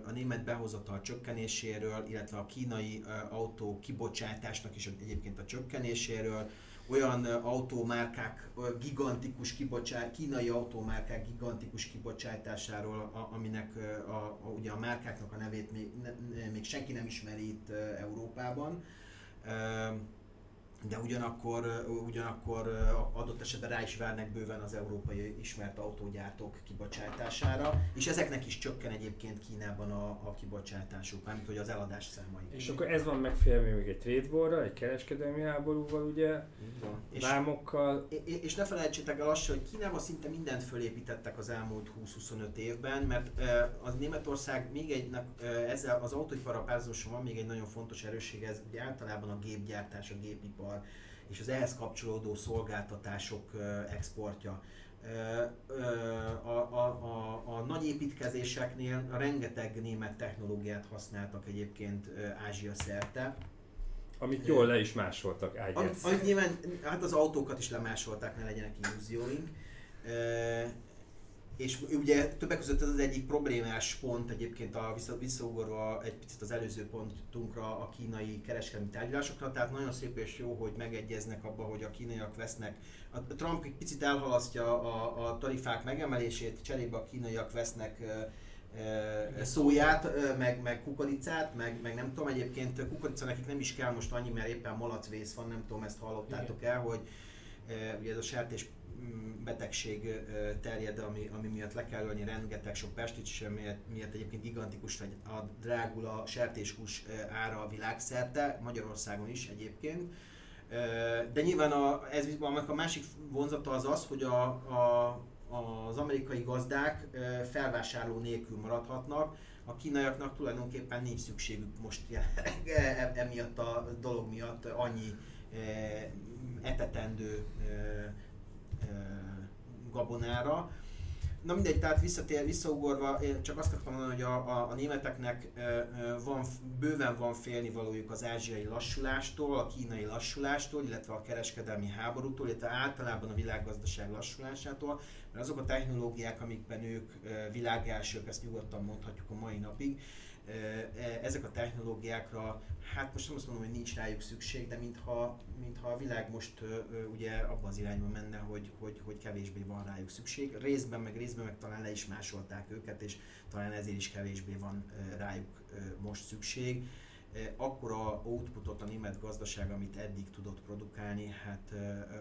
a német behozatal csökkenéséről, illetve a kínai autó kibocsátásnak is egyébként a csökkenéséről, olyan autómárkák gigantikus kibocsát, kínai autómárkák gigantikus kibocsátásáról, aminek a, a, ugye a márkáknak a nevét még, ne, még senki nem ismeri itt Európában de ugyanakkor, ugyanakkor adott esetben rá is várnak bőven az európai ismert autógyártók kibocsátására, és ezeknek is csökken egyébként Kínában a, a kibocsátásuk, mármint hogy az eladás számai. És akkor ez van megfélve még egy trade warra, egy kereskedelmi háborúval ugye, és, vámokkal. És, és ne felejtsétek el azt, hogy Kínában szinte mindent fölépítettek az elmúlt 20-25 évben, mert az Németország még egy, ezzel az autóipara van még egy nagyon fontos erősség, ez általában a gépgyártás, a gépipar ipar és az ehhez kapcsolódó szolgáltatások exportja. A, a, a, a nagy építkezéseknél rengeteg német technológiát használtak egyébként Ázsia szerte. Amit jól le is másoltak ágyet. Amit nyilván, hát az autókat is lemásolták, ne legyenek illúzióink. És ugye többek között ez az egyik problémás pont egyébként a visszaugorva egy picit az előző pontunkra a kínai kereskedelmi tárgyalásokra, tehát nagyon szép és jó, hogy megegyeznek abba, hogy a kínaiak vesznek. A Trump egy picit elhalasztja a, a tarifák megemelését, cserébe a kínaiak vesznek szóját, meg, meg kukoricát, meg, meg nem tudom, egyébként kukorica nekik nem is kell most annyi, mert éppen malacvész van, nem tudom, ezt hallottátok el, hogy ugye ez a sertés betegség terjed, ami, ami miatt le kell ölni rengeteg sok pestis, miatt, miatt egyébként gigantikus a drágul a sertéshús ára a világszerte, Magyarországon is egyébként. De nyilván a, ez a másik vonzata az az, hogy a, a, az amerikai gazdák felvásárló nélkül maradhatnak, a kínaiaknak tulajdonképpen nincs szükségük most jelenleg e, emiatt a dolog miatt annyi etetendő gabonára. Na mindegy, tehát visszatér, visszaugorva, csak azt akartam mondani, hogy a, a, a németeknek van, bőven van félnivalójuk az ázsiai lassulástól, a kínai lassulástól, illetve a kereskedelmi háborútól, illetve általában a világgazdaság lassulásától, mert azok a technológiák, amikben ők világelsők, ezt nyugodtan mondhatjuk a mai napig, ezek a technológiákra, hát most nem azt mondom, hogy nincs rájuk szükség, de mintha, mintha a világ most ugye abban az irányba menne, hogy, hogy, hogy kevésbé van rájuk szükség. Részben meg részben meg talán le is másolták őket, és talán ezért is kevésbé van rájuk most szükség. Akkora outputot a német gazdaság, amit eddig tudott produkálni, hát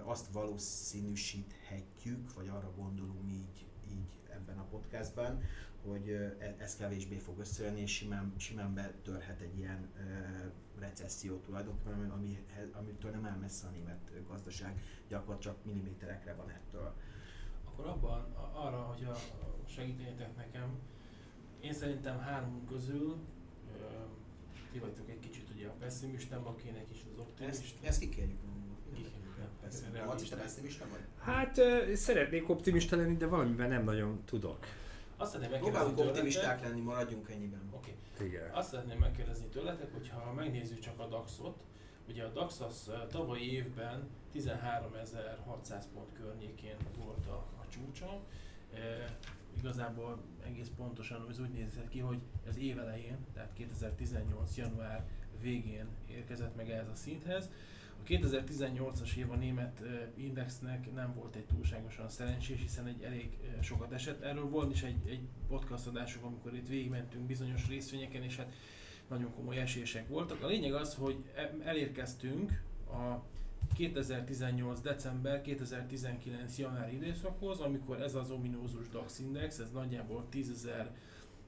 azt valószínűsíthetjük, vagy arra gondolunk így, így ebben a podcastben, hogy e, ez kevésbé fog összejönni, és simán, simán betörhet egy ilyen recesszió tulajdonképpen, ami, amitől nem áll messze a német gazdaság, gyakorlatilag csak milliméterekre van ettől. Akkor abban, arra, hogy a, segítenétek nekem, én szerintem három közül ti vagytok egy kicsit ugye a pessimista, akinek is az optimista. Ezt, ezt kikérjük pessimista vagy? Hát szeretnék optimista lenni, de valamiben nem nagyon tudok. Azt szeretném megkérdezni Próbálunk optimisták lenni, maradjunk ennyiben. Oké. Okay. Igen. Azt szeretném megkérdezni tőletek, hogyha megnézzük csak a DAX-ot, ugye a DAX az tavalyi évben 13.600 pont környékén volt a, a csúcsa. E, igazából egész pontosan ez úgy nézett ki, hogy az év elején, tehát 2018. január végén érkezett meg ehhez a szinthez. 2018-as év a német indexnek nem volt egy túlságosan szerencsés, hiszen egy elég sokat esett. Erről volt is egy, egy podcast adásunk, amikor itt végigmentünk bizonyos részvényeken, és hát nagyon komoly esések voltak. A lényeg az, hogy e, elérkeztünk a 2018. december 2019. január időszakhoz, amikor ez az ominózus DAX index, ez nagyjából 10.000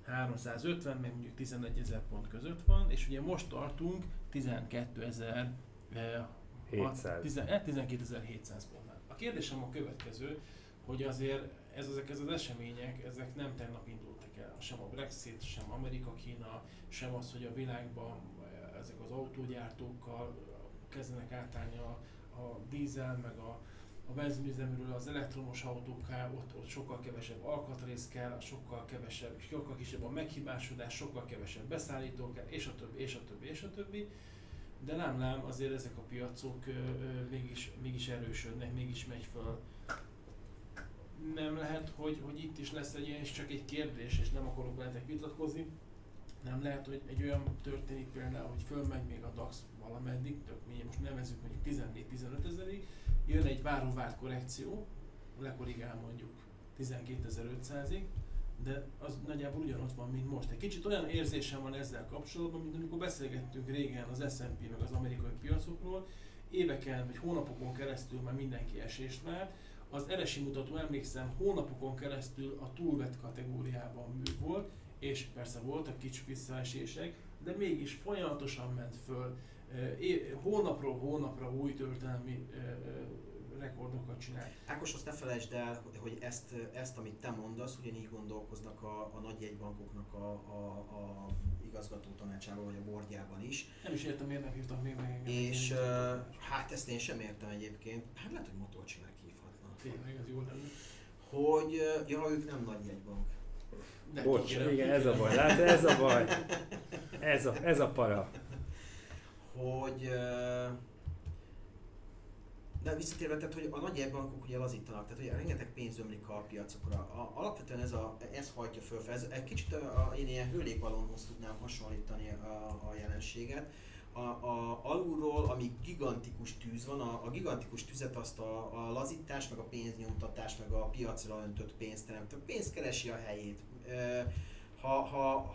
350, meg mondjuk 11 ezer pont között van, és ugye most tartunk 12 ezer 700. 12.700 pontnál. A kérdésem a következő, hogy azért ez, ezek ez az események, ezek nem tegnap indultak el. Sem a Brexit, sem Amerika-Kína, sem az, hogy a világban ezek az autógyártókkal kezdenek átállni a, a dízel, meg a, a benzinüzemről az elektromos autókká, ott, ott sokkal kevesebb alkatrész kell, sokkal kevesebb, sokkal kisebb a meghibásodás, sokkal kevesebb beszállító kell, és a többi, és a többi, és a többi. De nem lám, azért ezek a piacok ö, ö, mégis, mégis erősödnek, mégis megy föl. Nem lehet, hogy, hogy itt is lesz egy ilyen, és csak egy kérdés, és nem akarok veletek vitatkozni. Nem lehet, hogy egy olyan történik például, hogy fölmegy még a DAX valameddig, tök mi most nevezzük mondjuk 14-15 ezerig, jön egy váróvárt korrekció, lekorrigál mondjuk 12.500-ig, de az nagyjából ugyanott van, mint most. Egy kicsit olyan érzésem van ezzel kapcsolatban, mint amikor beszélgettünk régen az S&P meg az amerikai piacokról, éveken vagy hónapokon keresztül már mindenki esést várt, az eresi mutató emlékszem hónapokon keresztül a túlvett kategóriában volt, és persze voltak kicsi visszaesések, de mégis folyamatosan ment föl, hónapról hónapra új történelmi rekordokat csinál. Ákos, azt ne felejtsd el, hogy ezt, ezt amit te mondasz, ugyanígy gondolkoznak a, a nagy jegybankoknak a, a, a igazgató tanácsában, vagy a bordjában is. Nem is értem, miért nem hívtak még meg. És uh, hát ezt én sem értem egyébként. Hát lehet, hogy motorcsinek hívhatnak. Tényleg, ez jó lenne. Hogy, ja, ők nem nagy jegybank. De Bocs, igen, ez a baj. Látod, ez a baj. Ez a, ez a para. Hogy uh, de visszatérve, tehát, hogy a nagy bankok ugye lazítanak, tehát hogy rengeteg pénz ömlik a piacokra. A, alapvetően ez, a, ez hajtja föl, ez egy kicsit a, én ilyen hőlékbalonhoz tudnám hasonlítani a, a jelenséget. A, a, alulról, ami gigantikus tűz van, a, a gigantikus tüzet azt a, a lazítás, meg a pénznyomtatás, meg a piacra öntött pénzt teremt. A pénz keresi a helyét. Ha, ha,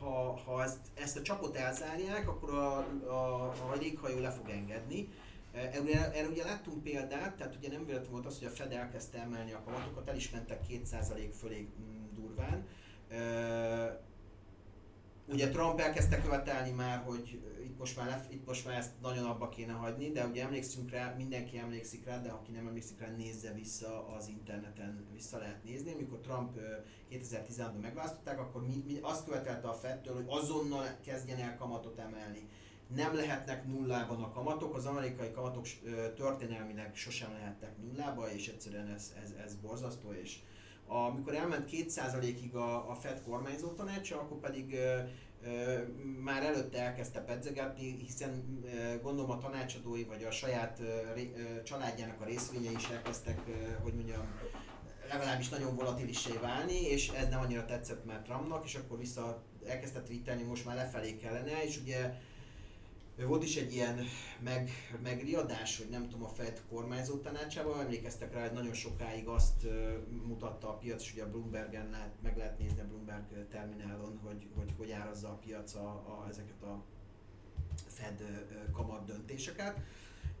ha, ha ezt, ezt a csapot elzárják, akkor a, a, a léghajó le fog engedni erre, erre ugye láttunk példát, tehát ugye nem véletlen volt az, hogy a Fed elkezdte emelni a kamatokat, el is mentek 2% fölé mm, durván. Ugye Trump elkezdte követelni már, hogy itt most már, itt most már ezt nagyon abba kéne hagyni, de ugye emlékszünk rá, mindenki emlékszik rá, de aki nem emlékszik rá, nézze vissza az interneten, vissza lehet nézni. Amikor Trump 2016-ban megválasztották, akkor mi, mi azt követelte a Fedtől, hogy azonnal kezdjen el kamatot emelni nem lehetnek nullában a kamatok, az amerikai kamatok történelmileg sosem lehettek nullába, és egyszerűen ez, ez, ez borzasztó, és amikor elment 2%-ig a, a Fed kormányzó tanácsa, akkor pedig ö, ö, már előtte elkezdte pedzegetni, hiszen ö, gondolom a tanácsadói vagy a saját ö, ö, családjának a részvényei is elkezdtek, ö, hogy mondjam, legalábbis nagyon volatilissé válni, és ez nem annyira tetszett már Trumpnak, és akkor vissza elkezdett vitelni, most már lefelé kellene, és ugye volt is egy ilyen meg, megriadás, hogy nem tudom, a Fed kormányzó tanácsában, emlékeztek rá, hogy nagyon sokáig azt mutatta a piac, és ugye a Bloombergen lehet, meg lehet nézni a Bloomberg terminálon, hogy hogy, hogy árazza a piac a, a, ezeket a Fed kamat döntéseket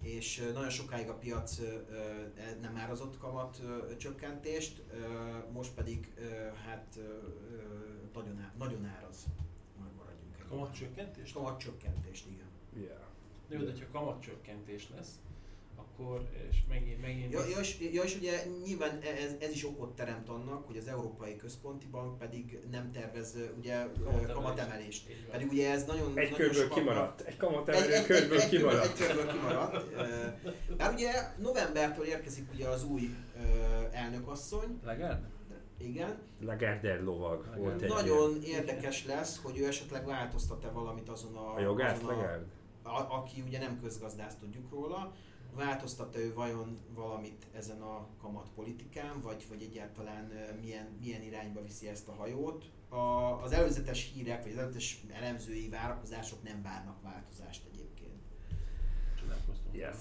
és nagyon sokáig a piac nem árazott kamat csökkentést, most pedig hát nagyon, nagyon áraz. Kamat csökkentést? Kamat csökkentést, igen. Yeah. Jó, de ha kamatcsökkentés lesz, akkor, és megint, megint... Ja, ja, és, ja, és ugye nyilván ez, ez is okot teremt annak, hogy az Európai Központi Bank pedig nem tervez ugye kamatemelést. Pedig ugye ez nagyon... Egy nagyon körből kimaradt. Egy kamatemelő egy, egy, körből egy, kimaradt. Egy, egy körből kimaradt. Bár ugye novembertől érkezik ugye az új elnökasszony. Legend? Igen. Lagarder lovag Lagarde. volt egy Nagyon ilyen. érdekes lesz, hogy ő esetleg változtat-e valamit azon a... A jogát azon a, aki ugye nem közgazdász, tudjuk róla. Változtatta ő vajon valamit ezen a kamatpolitikán, vagy, vagy egyáltalán milyen, milyen irányba viszi ezt a hajót? A, az előzetes hírek, vagy az előzetes elemzői várakozások nem várnak változást egyébként. Yes.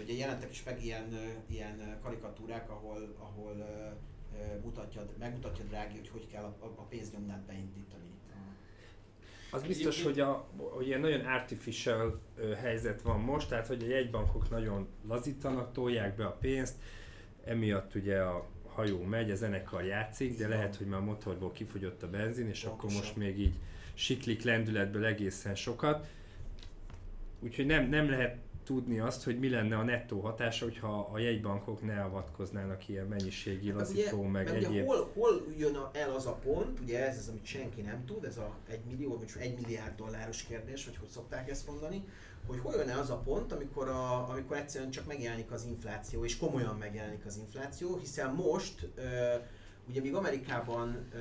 Ugye jelentek is meg ilyen, ilyen karikatúrák, ahol, ahol mutatja, megmutatja drági, hogy hogy kell a, a pénznyomnát beindítani. Az biztos, hogy, a, hogy ilyen nagyon artificial helyzet van most, tehát hogy a jegybankok nagyon lazítanak, tolják be a pénzt, emiatt ugye a hajó megy, a zenekar játszik, de lehet, hogy már a motorból kifogyott a benzin, és Pontosan. akkor most még így siklik lendületből egészen sokat. Úgyhogy nem, nem lehet tudni azt, hogy mi lenne a nettó hatása, hogyha a jegybankok ne avatkoznának ilyen mennyiségi hát lazító, ugye, meg egyéb. Ugye, hol, hol jön el az a pont, ugye ez az, amit senki nem tud, ez a 1 millió, vagy 1 milliárd dolláros kérdés, vagy hogy szokták ezt mondani, hogy hol jön el az a pont, amikor, a, amikor egyszerűen csak megjelenik az infláció, és komolyan megjelenik az infláció, hiszen most ö, Ugye még Amerikában ö,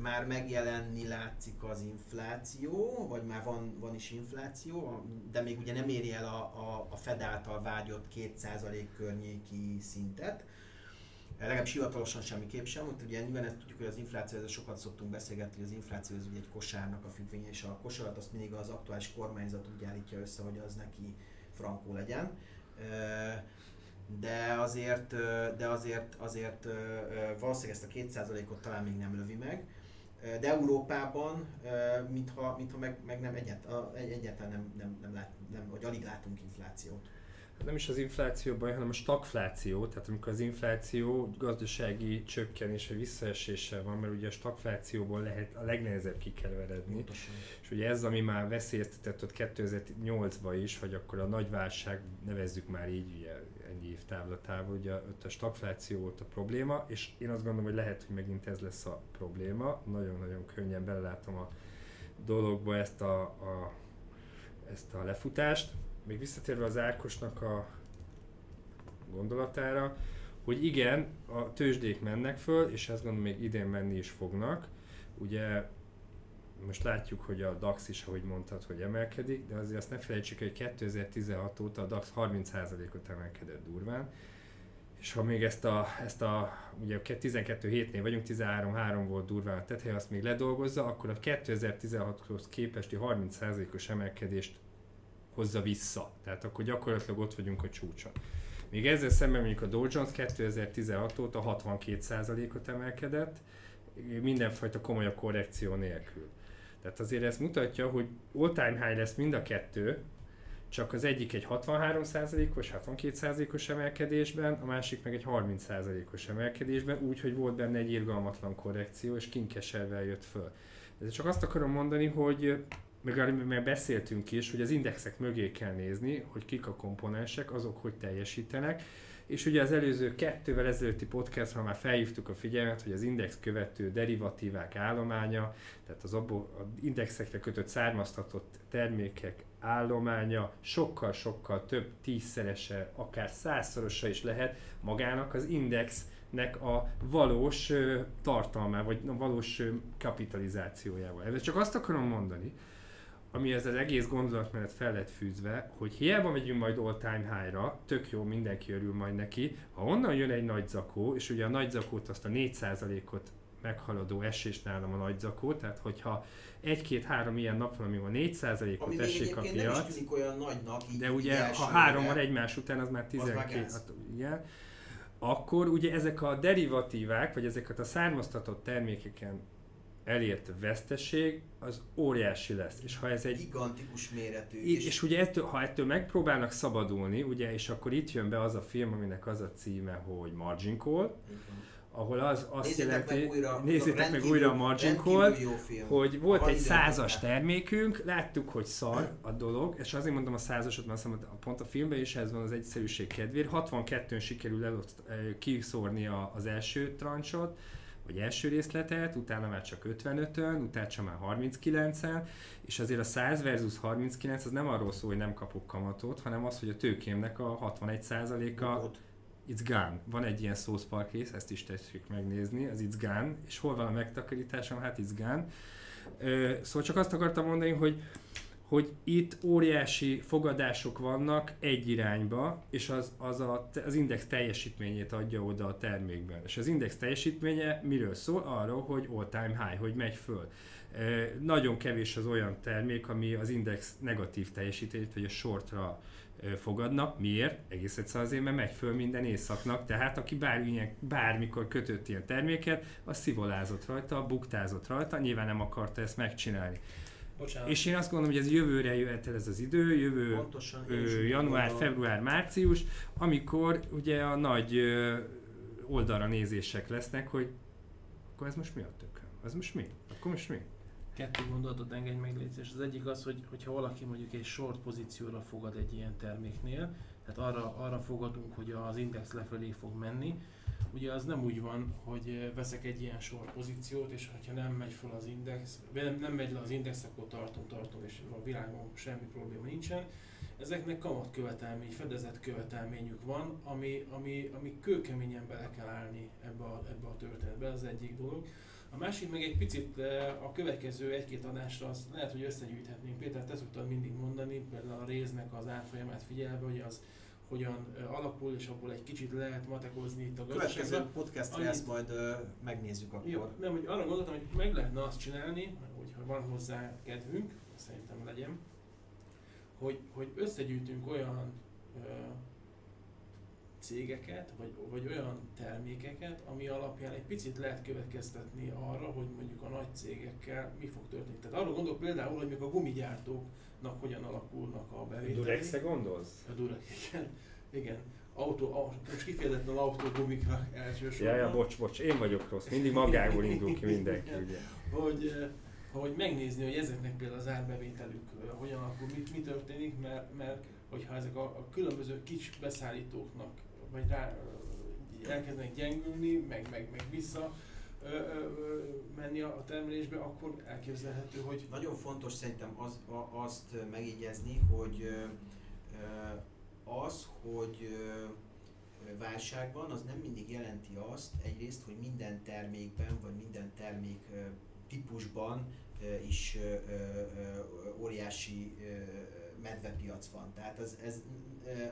már megjelenni látszik az infláció, vagy már van, van is infláció, de még ugye nem éri el a, a, a Fed által vágyott 2% környéki szintet. Legalábbis hivatalosan semmiképp sem, hogy ugye nyilván ezt tudjuk, hogy az infláció, ezzel sokat szoktunk beszélgetni, hogy az infláció az ugye egy kosárnak a függvénye, és a kosarat azt mindig az aktuális kormányzat úgy állítja össze, hogy az neki frankó legyen de azért, de azért, azért valószínűleg ezt a 2%-ot talán még nem lövi meg. De Európában, mintha, mintha meg, meg nem egyet, egyáltalán nem, nem, nem, lát, nem, vagy alig látunk inflációt. Hát nem is az infláció baj, hanem a stagfláció, tehát amikor az infláció gazdasági csökkenés vagy visszaeséssel van, mert ugye a stagflációból lehet a legnehezebb kikeveredni. Pontosan. És ugye ez, ami már veszélyeztetett ott 2008-ban is, vagy akkor a nagy válság, nevezzük már így, ugye ennyi év távlatával, ugye ott a stagfláció volt a probléma, és én azt gondolom, hogy lehet, hogy megint ez lesz a probléma. Nagyon-nagyon könnyen belelátom a dologba ezt a, a, ezt a lefutást. Még visszatérve az Ákosnak a gondolatára, hogy igen, a tőzsdék mennek föl, és ezt gondolom még idén menni is fognak. Ugye most látjuk, hogy a DAX is, ahogy mondtad, hogy emelkedik, de azért azt ne felejtsük, hogy 2016 óta a DAX 30%-ot emelkedett durván, és ha még ezt a, ezt a ugye 12 hétnél vagyunk, 13-3 volt durván a tetej, azt még ledolgozza, akkor a 2016-hoz képesti 30%-os emelkedést hozza vissza. Tehát akkor gyakorlatilag ott vagyunk a csúcson. Még ezzel szemben mondjuk a Dow Jones 2016 óta 62%-ot emelkedett, mindenfajta komolyabb korrekció nélkül. Tehát azért ez mutatja, hogy all-time high lesz mind a kettő, csak az egyik egy 63%-os, 62%-os emelkedésben, a másik meg egy 30%-os emelkedésben, úgy, hogy volt benne egy irgalmatlan korrekció, és kinkeservel jött föl. De csak azt akarom mondani, hogy meg mert beszéltünk is, hogy az indexek mögé kell nézni, hogy kik a komponensek, azok hogy teljesítenek, és ugye az előző kettővel ezelőtti podcastban már felhívtuk a figyelmet, hogy az index követő derivatívák állománya, tehát az abból, az indexekre kötött származtatott termékek állománya sokkal-sokkal több tízszerese, akár százszorosa is lehet magának az indexnek a valós tartalmá, vagy a valós kapitalizációjával. Ezzel csak azt akarom mondani, ami ez az egész gondolat mellett fel lett fűzve, hogy hiába megyünk majd all time high-ra, tök jó, mindenki örül majd neki, ha onnan jön egy nagy zakó, és ugye a nagy zakót azt a 4%-ot meghaladó esés nálam a nagy zakó, tehát hogyha egy-két-három ilyen nap van, ami van 4%-ot esik a piac. Nem olyan nagynak, így De ugye, ha három van egymás után, az már 12, az hát, igen, akkor ugye ezek a derivatívák, vagy ezeket a származtatott termékeken elért veszteség az óriási lesz. És ha ez egy... Gigantikus méretű. És, és ugye ettől, ha ettől megpróbálnak szabadulni, ugye, és akkor itt jön be az a film, aminek az a címe, hogy Margin Call, ahol az azt nézzétek jelenti, meg újra, nézzétek meg újra a Margin Call, hogy volt egy százas termékünk, láttuk, hogy szar a dolog, és azért mondom a százasot, mert azt pont a filmben is ez van az egyszerűség kedvéért, 62-ön sikerül eloszt, eh, kiszórni az első trancsot, vagy első részletet, utána már csak 55-ön, utána csak már 39-en, és azért a 100 versus 39 az nem arról szól, hogy nem kapok kamatot, hanem az, hogy a tőkémnek a 61%-a It's gone. Van egy ilyen szószpark rész, ezt is tessék megnézni, az It's gone, és hol van a megtakarításom? Hát It's gone. Szóval csak azt akartam mondani, hogy hogy itt óriási fogadások vannak egy irányba, és az, az a, az index teljesítményét adja oda a termékben. És az index teljesítménye miről szól? Arról, hogy all-time high, hogy megy föl. E, nagyon kevés az olyan termék, ami az index negatív teljesítményét, vagy a shortra fogadnak. Miért? Egész egyszerűen azért, mert megy föl minden éjszaknak, tehát aki bármilyen, bármikor kötött ilyen terméket, az szivolázott rajta, buktázott rajta, nyilván nem akarta ezt megcsinálni. Bocsánat. És én azt gondolom, hogy ez jövőre jöhet el ez az idő, jövő Pontosan, ö, január, február, március, amikor ugye a nagy ö, oldalra nézések lesznek, hogy akkor ez most mi a tököm? Ez most mi? Akkor most mi? Kettő gondolatot engedj meg, légy Az egyik az, hogy hogyha valaki mondjuk egy short pozícióra fogad egy ilyen terméknél, tehát arra, arra fogadunk, hogy az index lefelé fog menni, ugye az nem úgy van, hogy veszek egy ilyen short pozíciót, és ha nem megy fel az index, nem, nem megy le az index, akkor tartom, tartom, és a világon semmi probléma nincsen. Ezeknek kamat követelmény, fedezett követelményük van, ami, ami, ami kőkeményen bele kell állni ebbe a, ebbe a történetbe, az egyik dolog. A másik meg egy picit eh, a következő egy-két adásra azt lehet, hogy összegyűjthetnénk. Péter, te szoktad mindig mondani, például a résznek az árfolyamát figyelve, hogy az hogyan alakul, és abból egy kicsit lehet matekozni itt a gazdaságban. Következő podcastra ezt majd uh, megnézzük akkor. Jó, nem, hogy arra gondoltam, hogy meg lehetne azt csinálni, hogyha van hozzá kedvünk, szerintem legyen, hogy, hogy összegyűjtünk olyan uh, cégeket, vagy, vagy olyan termékeket, ami alapján egy picit lehet következtetni arra, hogy mondjuk a nagy cégekkel mi fog történni. Tehát arra gondolok például, hogy még a gumigyártóknak hogyan alakulnak a bevételek. A Durex-e gondolsz? A Durex, igen. igen. Autó, most kifejezetten autógumikra elsősorban. Ja, ja, bocs, bocs, én vagyok rossz. Mindig magából indul ki mindenki, ugye. Hogy, eh, hogy megnézni, hogy ezeknek például az árbevételük eh, hogyan alakul, mit, mi történik, mert, mert hogyha ezek a, a különböző kis beszállítóknak vagy rá elkezdenek gyengülni, meg, meg, meg vissza ö, ö, menni a termelésbe, akkor elképzelhető, hogy... Nagyon fontos szerintem az, a, azt megjegyezni, hogy ö, az, hogy válság van, az nem mindig jelenti azt egyrészt, hogy minden termékben, vagy minden termék típusban is óriási medvepiac van. Tehát ez, ez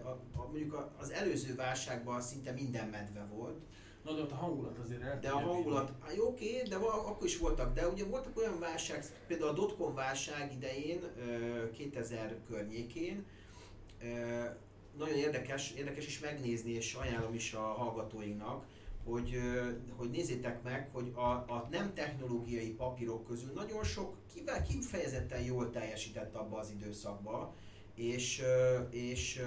a, a, mondjuk az előző válságban szinte minden medve volt. Na de ott a hangulat azért el. De a hangulat, hát jó, oké, de val, akkor is voltak, de ugye voltak olyan válság, például a dotcom válság idején, 2000 környékén, nagyon érdekes, érdekes is megnézni, és ajánlom is a hallgatóinknak, hogy, hogy nézzétek meg, hogy a, a nem technológiai papírok közül nagyon sok kivel kifejezetten jól teljesített abba az időszakba, és, és,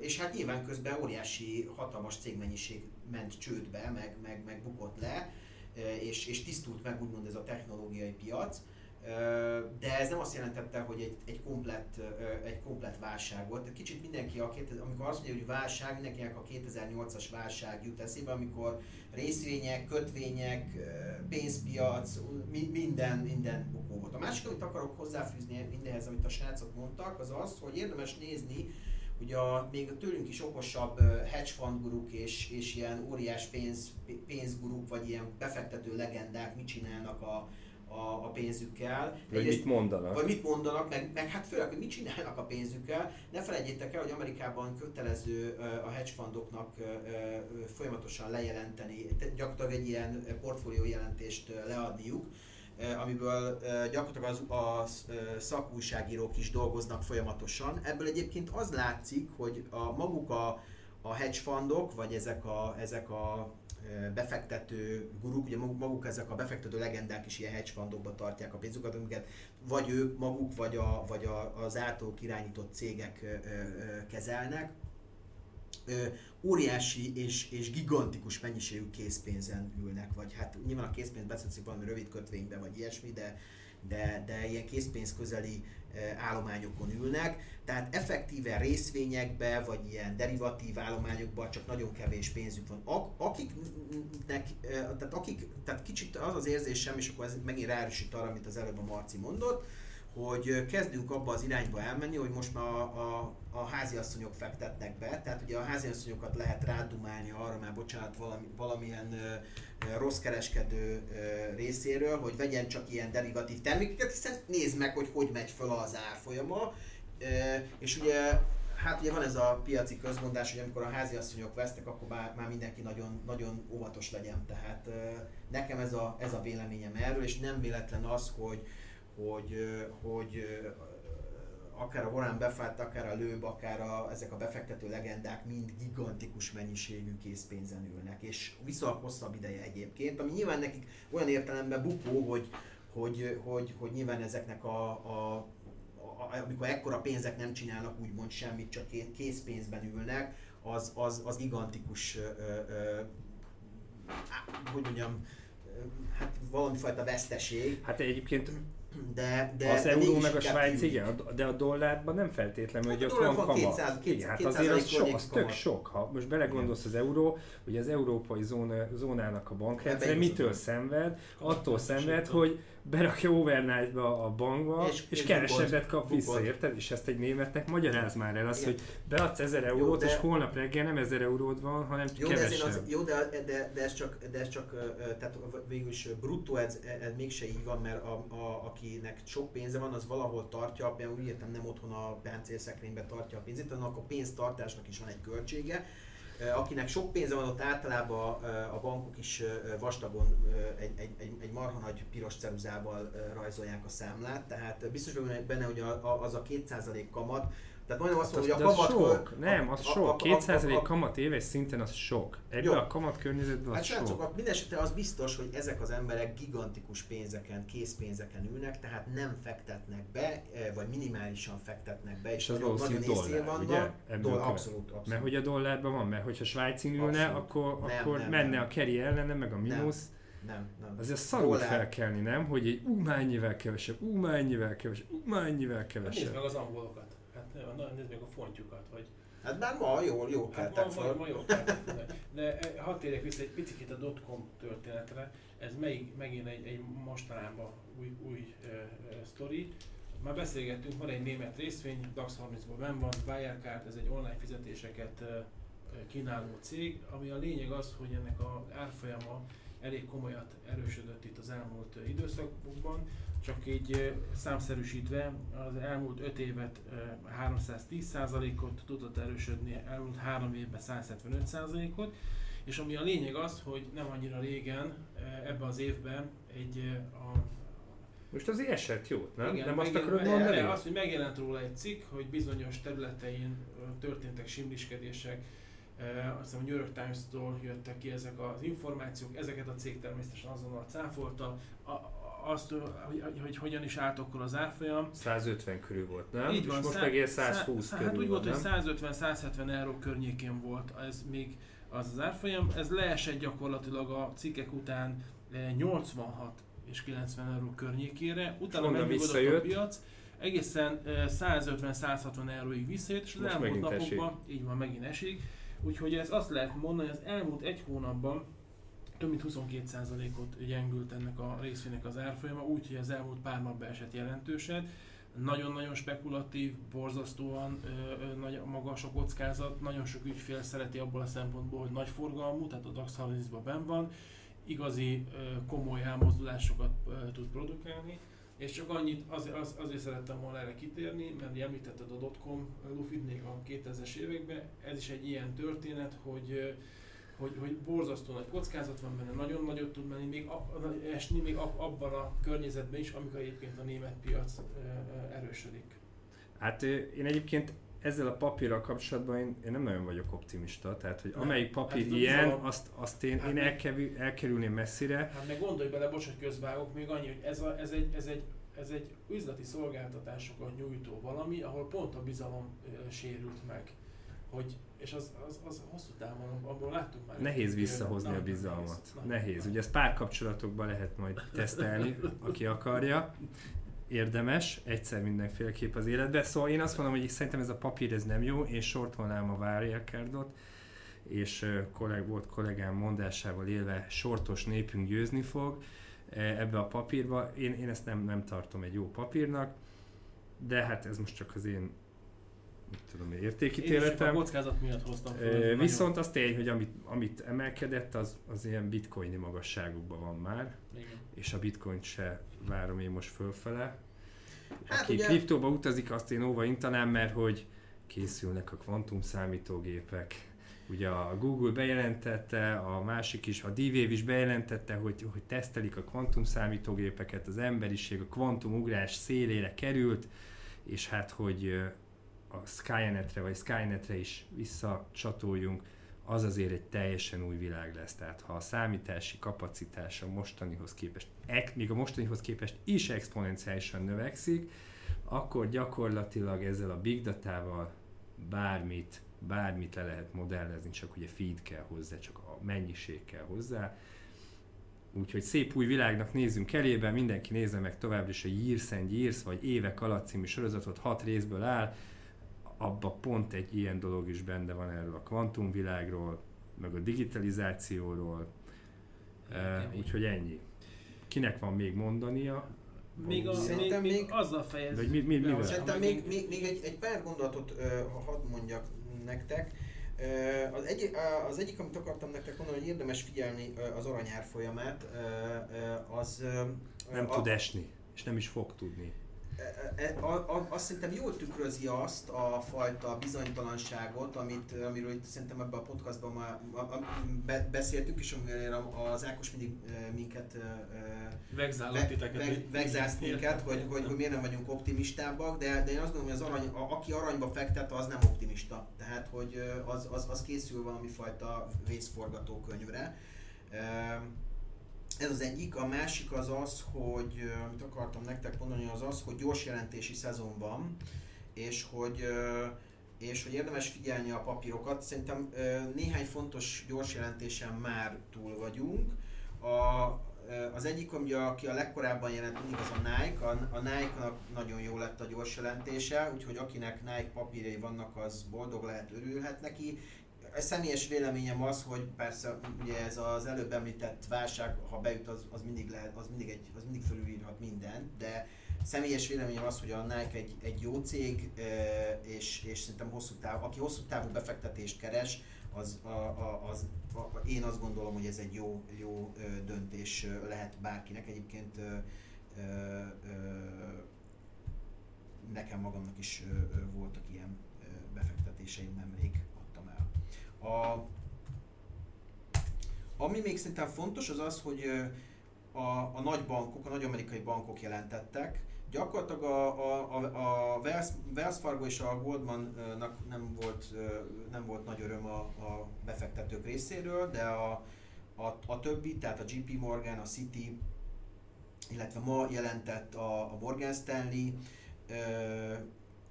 és hát nyilván közben óriási, hatalmas cégmennyiség ment csődbe, meg, meg, meg bukott le, és, és tisztult meg úgymond ez a technológiai piac. De ez nem azt jelentette, hogy egy, egy, komplett, egy komplett válság volt. Kicsit mindenki, a, amikor azt mondja, hogy válság, mindenkinek a 2008-as válság jut eszébe, amikor részvények, kötvények, pénzpiac, minden, minden bukó volt. A másik, amit akarok hozzáfűzni mindenhez, amit a srácok mondtak, az az, hogy érdemes nézni, hogy a, még a tőlünk is okosabb hedge fund guruk és, és ilyen óriás pénz, pénzguruk, vagy ilyen befektető legendák mit csinálnak a, a, a pénzükkel. Vagy Egyrészt, mit mondanak. Vagy mit mondanak, meg, meg hát főleg, hogy mit csinálnak a pénzükkel. Ne felejtjétek el, hogy Amerikában kötelező a hedge fundoknak folyamatosan lejelenteni, gyakorlatilag egy ilyen portfólió jelentést leadniuk, amiből gyakorlatilag az, a szakújságírók is dolgoznak folyamatosan. Ebből egyébként az látszik, hogy a maguk a, a hedge fundok, vagy ezek a, ezek a befektető guruk, ugye maguk ezek a befektető legendák is ilyen hedge fundokba tartják a pénzüket, amiket vagy ők maguk, vagy, a, vagy a, az általuk irányított cégek kezelnek. Óriási és, és gigantikus mennyiségű készpénzen ülnek, vagy hát nyilván a készpénz beszélszik valami rövid kötvénybe, vagy ilyesmi, de, de, de ilyen készpénz közeli állományokon ülnek, tehát effektíve részvényekbe, vagy ilyen derivatív állományokban csak nagyon kevés pénzük van. Akiknek, tehát, akik, tehát kicsit az az érzésem, és akkor ez megint ráerősít arra, amit az előbb a Marci mondott, hogy kezdünk abba az irányba elmenni, hogy most már a, a, a háziasszonyok fektetnek be, tehát ugye a háziasszonyokat lehet rádumálni arra, már bocsánat, valami, valamilyen ö, rossz kereskedő ö, részéről, hogy vegyen csak ilyen derivatív termékeket, hiszen nézd meg, hogy hogy megy föl az árfolyama, ö, és ugye Hát ugye van ez a piaci közmondás, hogy amikor a háziasszonyok vesztek, akkor már, már mindenki nagyon, nagyon óvatos legyen. Tehát nekem ez a, ez a véleményem erről, és nem véletlen az, hogy, hogy, hogy akár a Warren Buffett, akár a Lőb, akár a, ezek a befektető legendák mind gigantikus mennyiségű készpénzen ülnek, és viszonylag hosszabb ideje egyébként, ami nyilván nekik olyan értelemben bukó, hogy, hogy, hogy, hogy nyilván ezeknek a, a, a amikor ekkora pénzek nem csinálnak úgymond semmit, csak készpénzben ülnek, az, az, az gigantikus, ö, ö, hogy mondjam, hát valamifajta veszteség. Hát egyébként de, de, az de euró meg a inkább Svájc, tűnik. igen, de a dollárban nem feltétlenül, Hát hogy ott van kamat. 200 igen, hát 200 azért az, sok, az tök sok. Ha most belegondolsz az euró, hogy az európai zóna, zónának a bankrendszer Ebbe mitől szenved? Attól szenved, hogy berakja overnight-ba a bankba, és, És- kevesebbet kap vissza, bukott. érted? És ezt egy németnek magyaráz már el, Igen. hogy beadsz 1000 eurót, de- és holnap reggel nem 1000 euród van, hanem Jó, de, kevesebb. ezért az, jó de, de, de, ez csak, de ez csak, tehát végül is bruttó ez, ez mégse így van, mert a, a, akinek sok pénze van, az valahol tartja, például úgy értem nem otthon a páncélszekrényben tartja a pénzét, hanem akkor a pénztartásnak is van egy költsége. Akinek sok pénze van, ott általában a bankok is vastagon egy, egy, egy, egy marha nagy piros ceruzával rajzolják a számlát, tehát biztos vagyok benne, hogy az a 2% kamat, tehát majdnem azt Hát mondom, hogy a kamat... sok, nem, az sok. 2% kamat éves szinten az sok. Ebben a kamat környezetben az Hát sok. srácok, a- mindesetre az biztos, hogy ezek az emberek gigantikus pénzeken, készpénzeken ülnek, tehát nem fektetnek be, eh, vagy minimálisan fektetnek be, és És az nagyon, nagyon valószínű észnél dollár, vannak. ugye? Ebből Doll, követ. abszolút, abszolút. Mert hogy a dollárban van, mert hogyha Svájcin ülne, Abszolút. akkor, Nem, akkor nem, menne nem. a keri ellene, meg a mínusz. nem, nem. Azért szarul Dollár. felkelni, nem? Hogy egy ú, mennyivel kevesebb, ú, mennyivel kevesebb, ú, mennyivel Hát nézd kevesebb. meg az angolokat. Hát nem, na, nézd meg a fontjukat, vagy Hát már ma jól, jó Hát keltek ma, ma, föl. ma jó keltek föl. De eh, hadd térjek vissza egy picit a dotcom történetre. Ez meg, megint egy, egy mostanában új, új uh, uh, sztori. Már beszélgettünk, van egy német részvény, DAX 30-ban benn van, Wirecard, ez egy online fizetéseket uh, kínáló cég, ami a lényeg az, hogy ennek a árfolyama elég komolyat erősödött itt az elmúlt időszakokban, csak így számszerűsítve az elmúlt 5 évet ö, 310%-ot tudott erősödni, elmúlt 3 évben 175%-ot, és ami a lényeg az, hogy nem annyira régen, ebben az évben egy a Most azért esett jót, nem? igen, nem azt akarod mondani? ne, Az, hogy megjelent róla egy cikk, hogy bizonyos területein történtek simliskedések, ö, azt hiszem a New York Times-tól jöttek ki ezek az információk, ezeket a cég természetesen azonnal cáfolta, a- azt, hogy, hogy, hogy hogyan is állt akkor az árfolyam. 150 körül volt, nem? Így van, És most meg ilyen szá- 120 szá- körül Hát úgy volt, hogy nem? 150-170 euró környékén volt ez még az az árfolyam. Ez leesett gyakorlatilag a cikkek után eh, 86 és 90 euró környékére. Utána megnyugodott a piac. Egészen eh, 150-160 euróig visszajött, és az Most elmúlt napokban, így van, megint esik. Úgyhogy ez azt lehet mondani, hogy az elmúlt egy hónapban több mint 22%-ot gyengült ennek a részvénynek az árfolyama, úgyhogy az elmúlt pár napban esett jelentősen. Nagyon-nagyon spekulatív, borzasztóan ö, nagy, magas a kockázat, nagyon sok ügyfél szereti abból a szempontból, hogy nagy forgalmú, tehát a DAX 30-ban benn van, igazi ö, komoly elmozdulásokat ö, tud produkálni, és csak annyit, az, az, azért szerettem volna erre kitérni, mert említetted a dotcom lufit még a 2000-es években, ez is egy ilyen történet, hogy ö, hogy, hogy borzasztó nagy kockázat van benne, nagyon nagyot tud menni, még a, esni még ab, abban a környezetben is, amikor egyébként a német piac erősödik. Hát én egyébként ezzel a papírral kapcsolatban én, én nem nagyon vagyok optimista, tehát hogy amelyik papír Hát a ilyen, bizalom. azt, azt én, Hát én elkerül, elkerülném messzire. Hát meg gondolj bele, bocs, hogy közvágok, még annyi, hogy ez, a, ez, egy, ez, egy, ez egy üzleti szolgáltatásokat nyújtó valami, ahol pont a bizalom ö, sérült meg. Hogy, és az, az, az hosszú távon, abból láttuk már. Nehéz visszahozni a bizalmat. Na, Nehéz. na. Ugye ezt párkapcsolatokban lehet majd tesztelni, aki akarja. Érdemes, egyszer mindenféleképp az életbe. Szóval én azt mondom, hogy szerintem ez a papír ez nem jó, én sortolnám a Wirecardot, és kolleg, volt kollégám mondásával élve sortos népünk győzni fog e, ebbe a papírba. Én, én ezt nem, nem tartom egy jó papírnak, de hát ez most csak az én tudom, én, Én a értékítéletem. kockázat miatt hoztam fel. Viszont az tény, hogy amit, amit emelkedett, az, az ilyen bitcoini magasságokban van már, Igen. és a bitcoin se várom én most fölfele. Hát Aki ugye- kriptóba utazik, azt én óva intanám, mert hogy készülnek a kvantum számítógépek. Ugye a Google bejelentette, a másik is, a D-Wave is bejelentette, hogy, hogy tesztelik a kvantum számítógépeket, az emberiség a kvantumugrás szélére került, és hát, hogy a Skynetre vagy Skynetre is visszacsatoljunk, az azért egy teljesen új világ lesz. Tehát ha a számítási kapacitás a mostanihoz képest, még a mostanihoz képest is exponenciálisan növekszik, akkor gyakorlatilag ezzel a big datával bármit bármit le lehet modellezni, csak ugye feed kell hozzá, csak a mennyiség kell hozzá. Úgyhogy szép új világnak nézzünk elébe, mindenki nézze meg továbbra is a Years and Years, vagy Évek alatt című sorozatot, hat részből áll, abba pont egy ilyen dolog is benne van erről a kvantumvilágról, meg a digitalizációról, uh, úgyhogy ennyi. Kinek van még mondania? Még, a, még, még, még azzal fejezni. Vagy mi, mi, mi, Szerintem még, még, még egy, egy pár gondolatot uh, hadd mondjak nektek. Uh, az, egy, uh, az egyik, amit akartam nektek mondani, hogy érdemes figyelni uh, az aranyár folyamát, uh, uh, az... Uh, nem a, tud esni, és nem is fog tudni. E, e, a, a, azt szerintem jól tükrözi azt a fajta bizonytalanságot, amit, amiről itt szerintem ebben a podcastban már be, beszéltünk, és amiről az Ákos mindig minket vegzálott titeket. Vegzálsz minket, hogy, hogy, hogy miért nem vagyunk optimistábbak, de, de én azt gondolom, hogy az arany, a, aki aranyba fektet, az nem optimista. Tehát, hogy az, az, az készül valami fajta vészforgatókönyvre. Ez az egyik, a másik az az, hogy amit akartam nektek mondani, az az, hogy gyors jelentési szezon van, és hogy és hogy érdemes figyelni a papírokat. Szerintem néhány fontos gyors jelentésen már túl vagyunk. A, az egyik, ugye, aki a legkorábban jelent mindig az a Nike, a, a Nike-nak nagyon jó lett a gyors jelentése, úgyhogy akinek Nike papírjai vannak, az boldog lehet, örülhet neki, a személyes véleményem az, hogy persze ugye ez az előbb említett válság, ha beüt, az, az mindig lehet, az mindig, egy, az mindig felülírhat mindent, de személyes véleményem az, hogy a Nike egy, egy jó cég, és, és szerintem hosszú táv, aki hosszú távú befektetést keres, az, a, a, az a, én azt gondolom, hogy ez egy jó, jó döntés lehet bárkinek. Egyébként nekem magamnak is voltak ilyen befektetéseim nemrég. A, ami még szerintem fontos az az, hogy a, a nagy bankok, a nagy amerikai bankok jelentettek, gyakorlatilag a, a, a, a Wells, Wells Fargo és a Goldmannak nem volt, nem volt nagy öröm a, a befektetők részéről, de a, a, a többi, tehát a JP Morgan, a Citi, illetve ma jelentett a, a Morgan Stanley,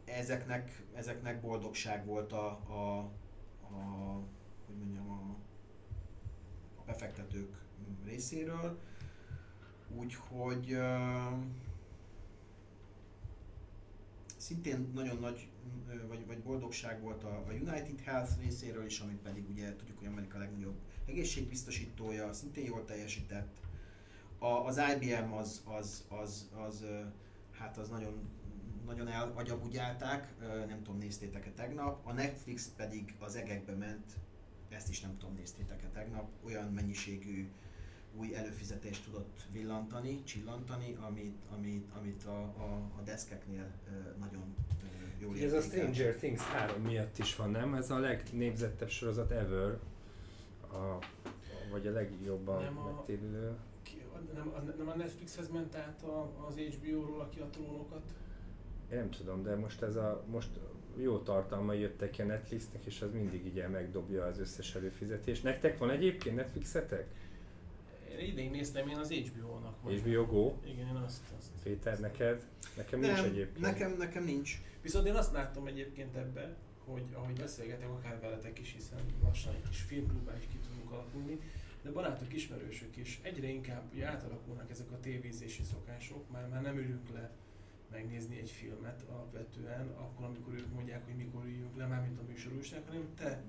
ezeknek, ezeknek boldogság volt a, a, a, hogy mondjam, a, a befektetők részéről. Úgyhogy szintén nagyon nagy vagy, vagy boldogság volt a, a United Health részéről is, amit pedig ugye tudjuk, hogy Amerika legnagyobb egészségbiztosítója, szintén jól teljesített. A, az IBM az, az, az, az, hát az nagyon nagyon elagyabugyálták, nem tudom, néztétek-e tegnap. A Netflix pedig az egekbe ment, ezt is nem tudom, néztétek-e tegnap, olyan mennyiségű új előfizetést tudott villantani, csillantani, amit, amit, amit a, a, a deszkeknél nagyon jól Ez a Stranger Things 3 miatt is van, nem? Ez a legnépzettebb sorozat ever, a, a vagy a legjobban nem a, megtérülő. Nem, nem a Netflixhez ment át a, az HBO-ról, aki a trónokat én nem tudom, de most ez a, most jó tartalmai jöttek a Netflixnek, és az mindig így megdobja az összes előfizetést. Nektek van egyébként Netflixetek? Én idén néztem én az HBO-nak. HBO Go? Igen, én azt, azt. Péter, neked? Nekem nem, nincs egyébként. Nekem, nekem nincs. Viszont én azt látom egyébként ebben, hogy ahogy beszélgetek akár veletek is, hiszen lassan egy kis filmklubban is ki tudunk alakulni, de barátok, ismerősök is egyre inkább ugye átalakulnak ezek a tévézési szokások, már, már nem ülünk le megnézni egy filmet alapvetően, akkor, amikor ők mondják, hogy mikor üljünk le, már mint a műsorúság, hanem te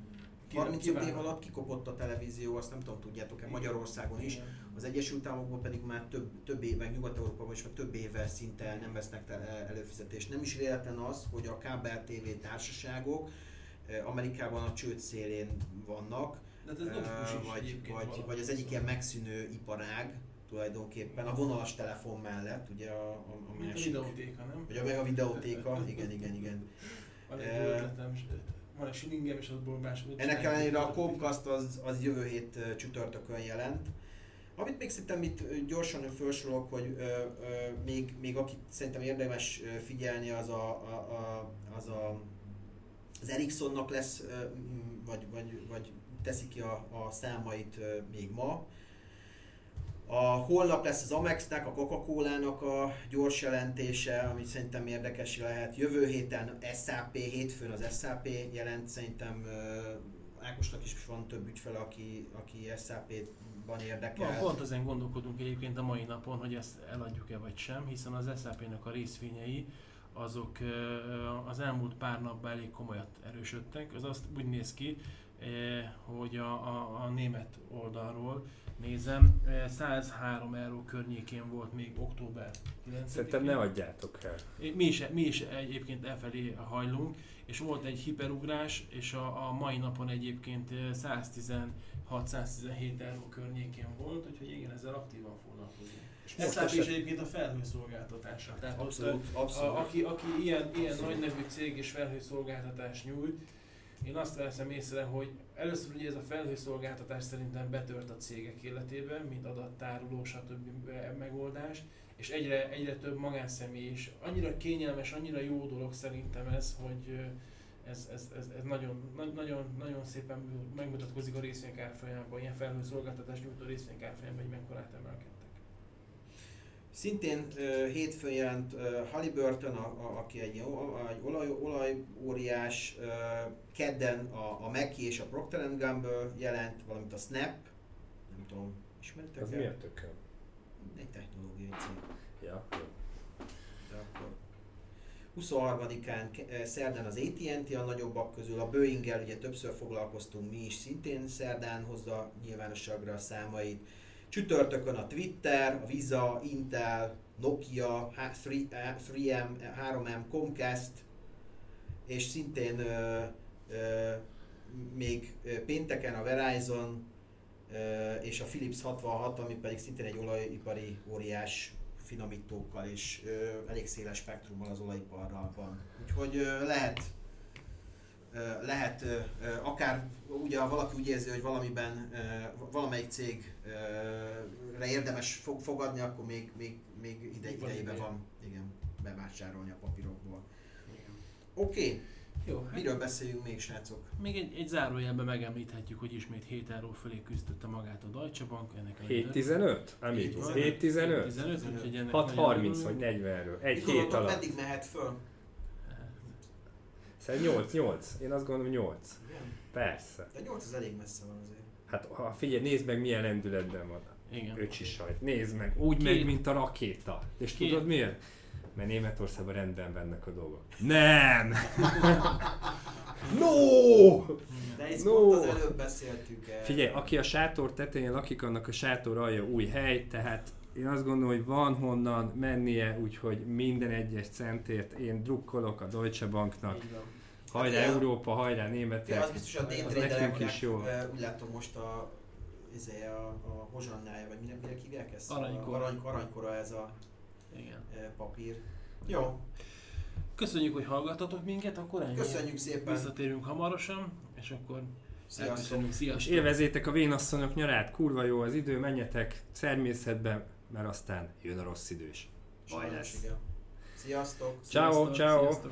35 év alatt kikopott a televízió, azt nem tudom, tudjátok-e, Magyarországon is. Az Egyesült Államokban pedig már több, több éven, Nyugat-Európában is már több éve szinte nem vesznek előfizetést. Nem is véletlen az, hogy a kábel TV társaságok eh, Amerikában a csőd szélén vannak, De ez uh, vagy, vagy, vagy az egyik ilyen megszűnő iparág, tulajdonképpen a vonalas telefon mellett, ugye a, a, a másik. A videótéka, nem? Vagy a, meg a videótéka, igen, igen, igen. Van egy ötletem, van egy és más. Ennek ellenére a Comcast az, az jövő hét csütörtökön jelent. Amit még szerintem itt gyorsan felsorolok, hogy ö, ö, még, még akit szerintem érdemes figyelni, az a, a, a, az, a, az Ericssonnak lesz, vagy, vagy, vagy teszi ki a, a számait még ma A holnap lesz az Amexnek, a Coca-Cola-nak a gyors jelentése, ami szerintem érdekes lehet. Jövő héten SAP, hétfőn az SAP jelent, szerintem Ákosnak is van több ügyfele, aki, aki SAP-ban érdekel. Na, pont ezen gondolkodunk egyébként a mai napon, hogy ezt eladjuk-e vagy sem, hiszen az SAP-nek a részvényei azok az elmúlt pár napban elég komolyat erősödtek. Az azt úgy néz ki, hogy a, a, a német oldalról nézem, 103 euró környékén volt még október 9 Szerintem ne adjátok el. Mi is, mi is egyébként elfelé hajlunk, és volt egy hiperugrás, és a, a mai napon egyébként 116-117 euró környékén volt, úgyhogy igen, ezzel aktívan foglalkozunk. Ez is egyébként a felhőszolgáltatása. Tehát abszolút, ott, abszolút. A, aki, aki ilyen, ilyen nagy nevű cég és felhőszolgáltatást nyújt, én azt veszem észre, hogy először ugye ez a felhőszolgáltatás szerintem betört a cégek életében, mint adattároló, stb. megoldás, és egyre, egyre több magánszemély is. Annyira kényelmes, annyira jó dolog szerintem ez, hogy ez, ez, ez, ez nagyon, nagyon, nagyon szépen megmutatkozik a részvények árfolyamában, ilyen felhőszolgáltatás nyújtó részvények árfolyamában, hogy mekkorát emelkedtek. Szintén uh, hétfőn jelent uh, Halliburton, a, a, aki egy, egy olaj, olajóriás, uh, kedden a, a Mackie és a Procter Gamble jelent, valamint a Snap, nem tudom, ismeritek Ez miért tökön? Egy technológiai cég. Ja, jó. De akkor 23-án szerdán az AT&T a nagyobbak közül, a boeing ugye többször foglalkoztunk mi is, szintén szerdán hozza nyilvánosságra a számait. Csütörtökön a Twitter, a Visa, Intel, Nokia, 3M, 3M, Comcast, és szintén ö, ö, még pénteken a Verizon ö, és a Philips 66, ami pedig szintén egy olajipari óriás finomítókkal és ö, elég széles spektrummal az olajiparral van. Úgyhogy ö, lehet lehet akár ugye ha valaki úgy érzi, hogy valamiben valamelyik cégre érdemes fogadni, akkor még, még, még ide, idejében van igen, bevásárolni a papírokból. Oké, okay. Jó, hát Miről beszéljünk még, srácok? Még egy, egy zárójelben megemlíthetjük, hogy ismét 7 euró fölé küzdötte magát a Deutsche Bank. Ennek 7-15? 7-15? 6-30 vagy 40 euró. Egy hét alatt. Meddig mehet föl? Szerintem 8, 8. Én azt gondolom 8. Igen. Persze. De 8 az elég messze van azért. Hát ha figyelj, nézd meg milyen lendületben van. Igen. Öcsi sajt. Nézd meg, úgy Ki? megy, mint a rakéta. És Ki? tudod miért? Mert Németországban rendben vannak a dolgok. Nem! no! De ezt no! pont az előbb beszéltük el. Figyelj, aki a sátor tetején lakik, annak a sátor alja új hely, tehát én azt gondolom, hogy van honnan mennie, úgyhogy minden egyes centért én drukkolok a Deutsche Banknak. Hajrá hát, Európa, hajrá németek. Az biztos a nekünk is jó. Úgy látom most a, izé, a, a hozsannája, vagy mire, mire hívják ezt? Aranykora. Arany, aranykora ez a Igen. papír. Jó. Köszönjük, hogy hallgatatok minket, akkor ennyi. Köszönjük szépen. Visszatérünk hamarosan, és akkor Sziasztok. Sziasztok. Élvezétek a vénasszonyok nyarát, kurva jó az idő, menjetek természetbe, mert aztán jön a rossz idős. Baj lesz. Sziasztok! Ciao, ciao!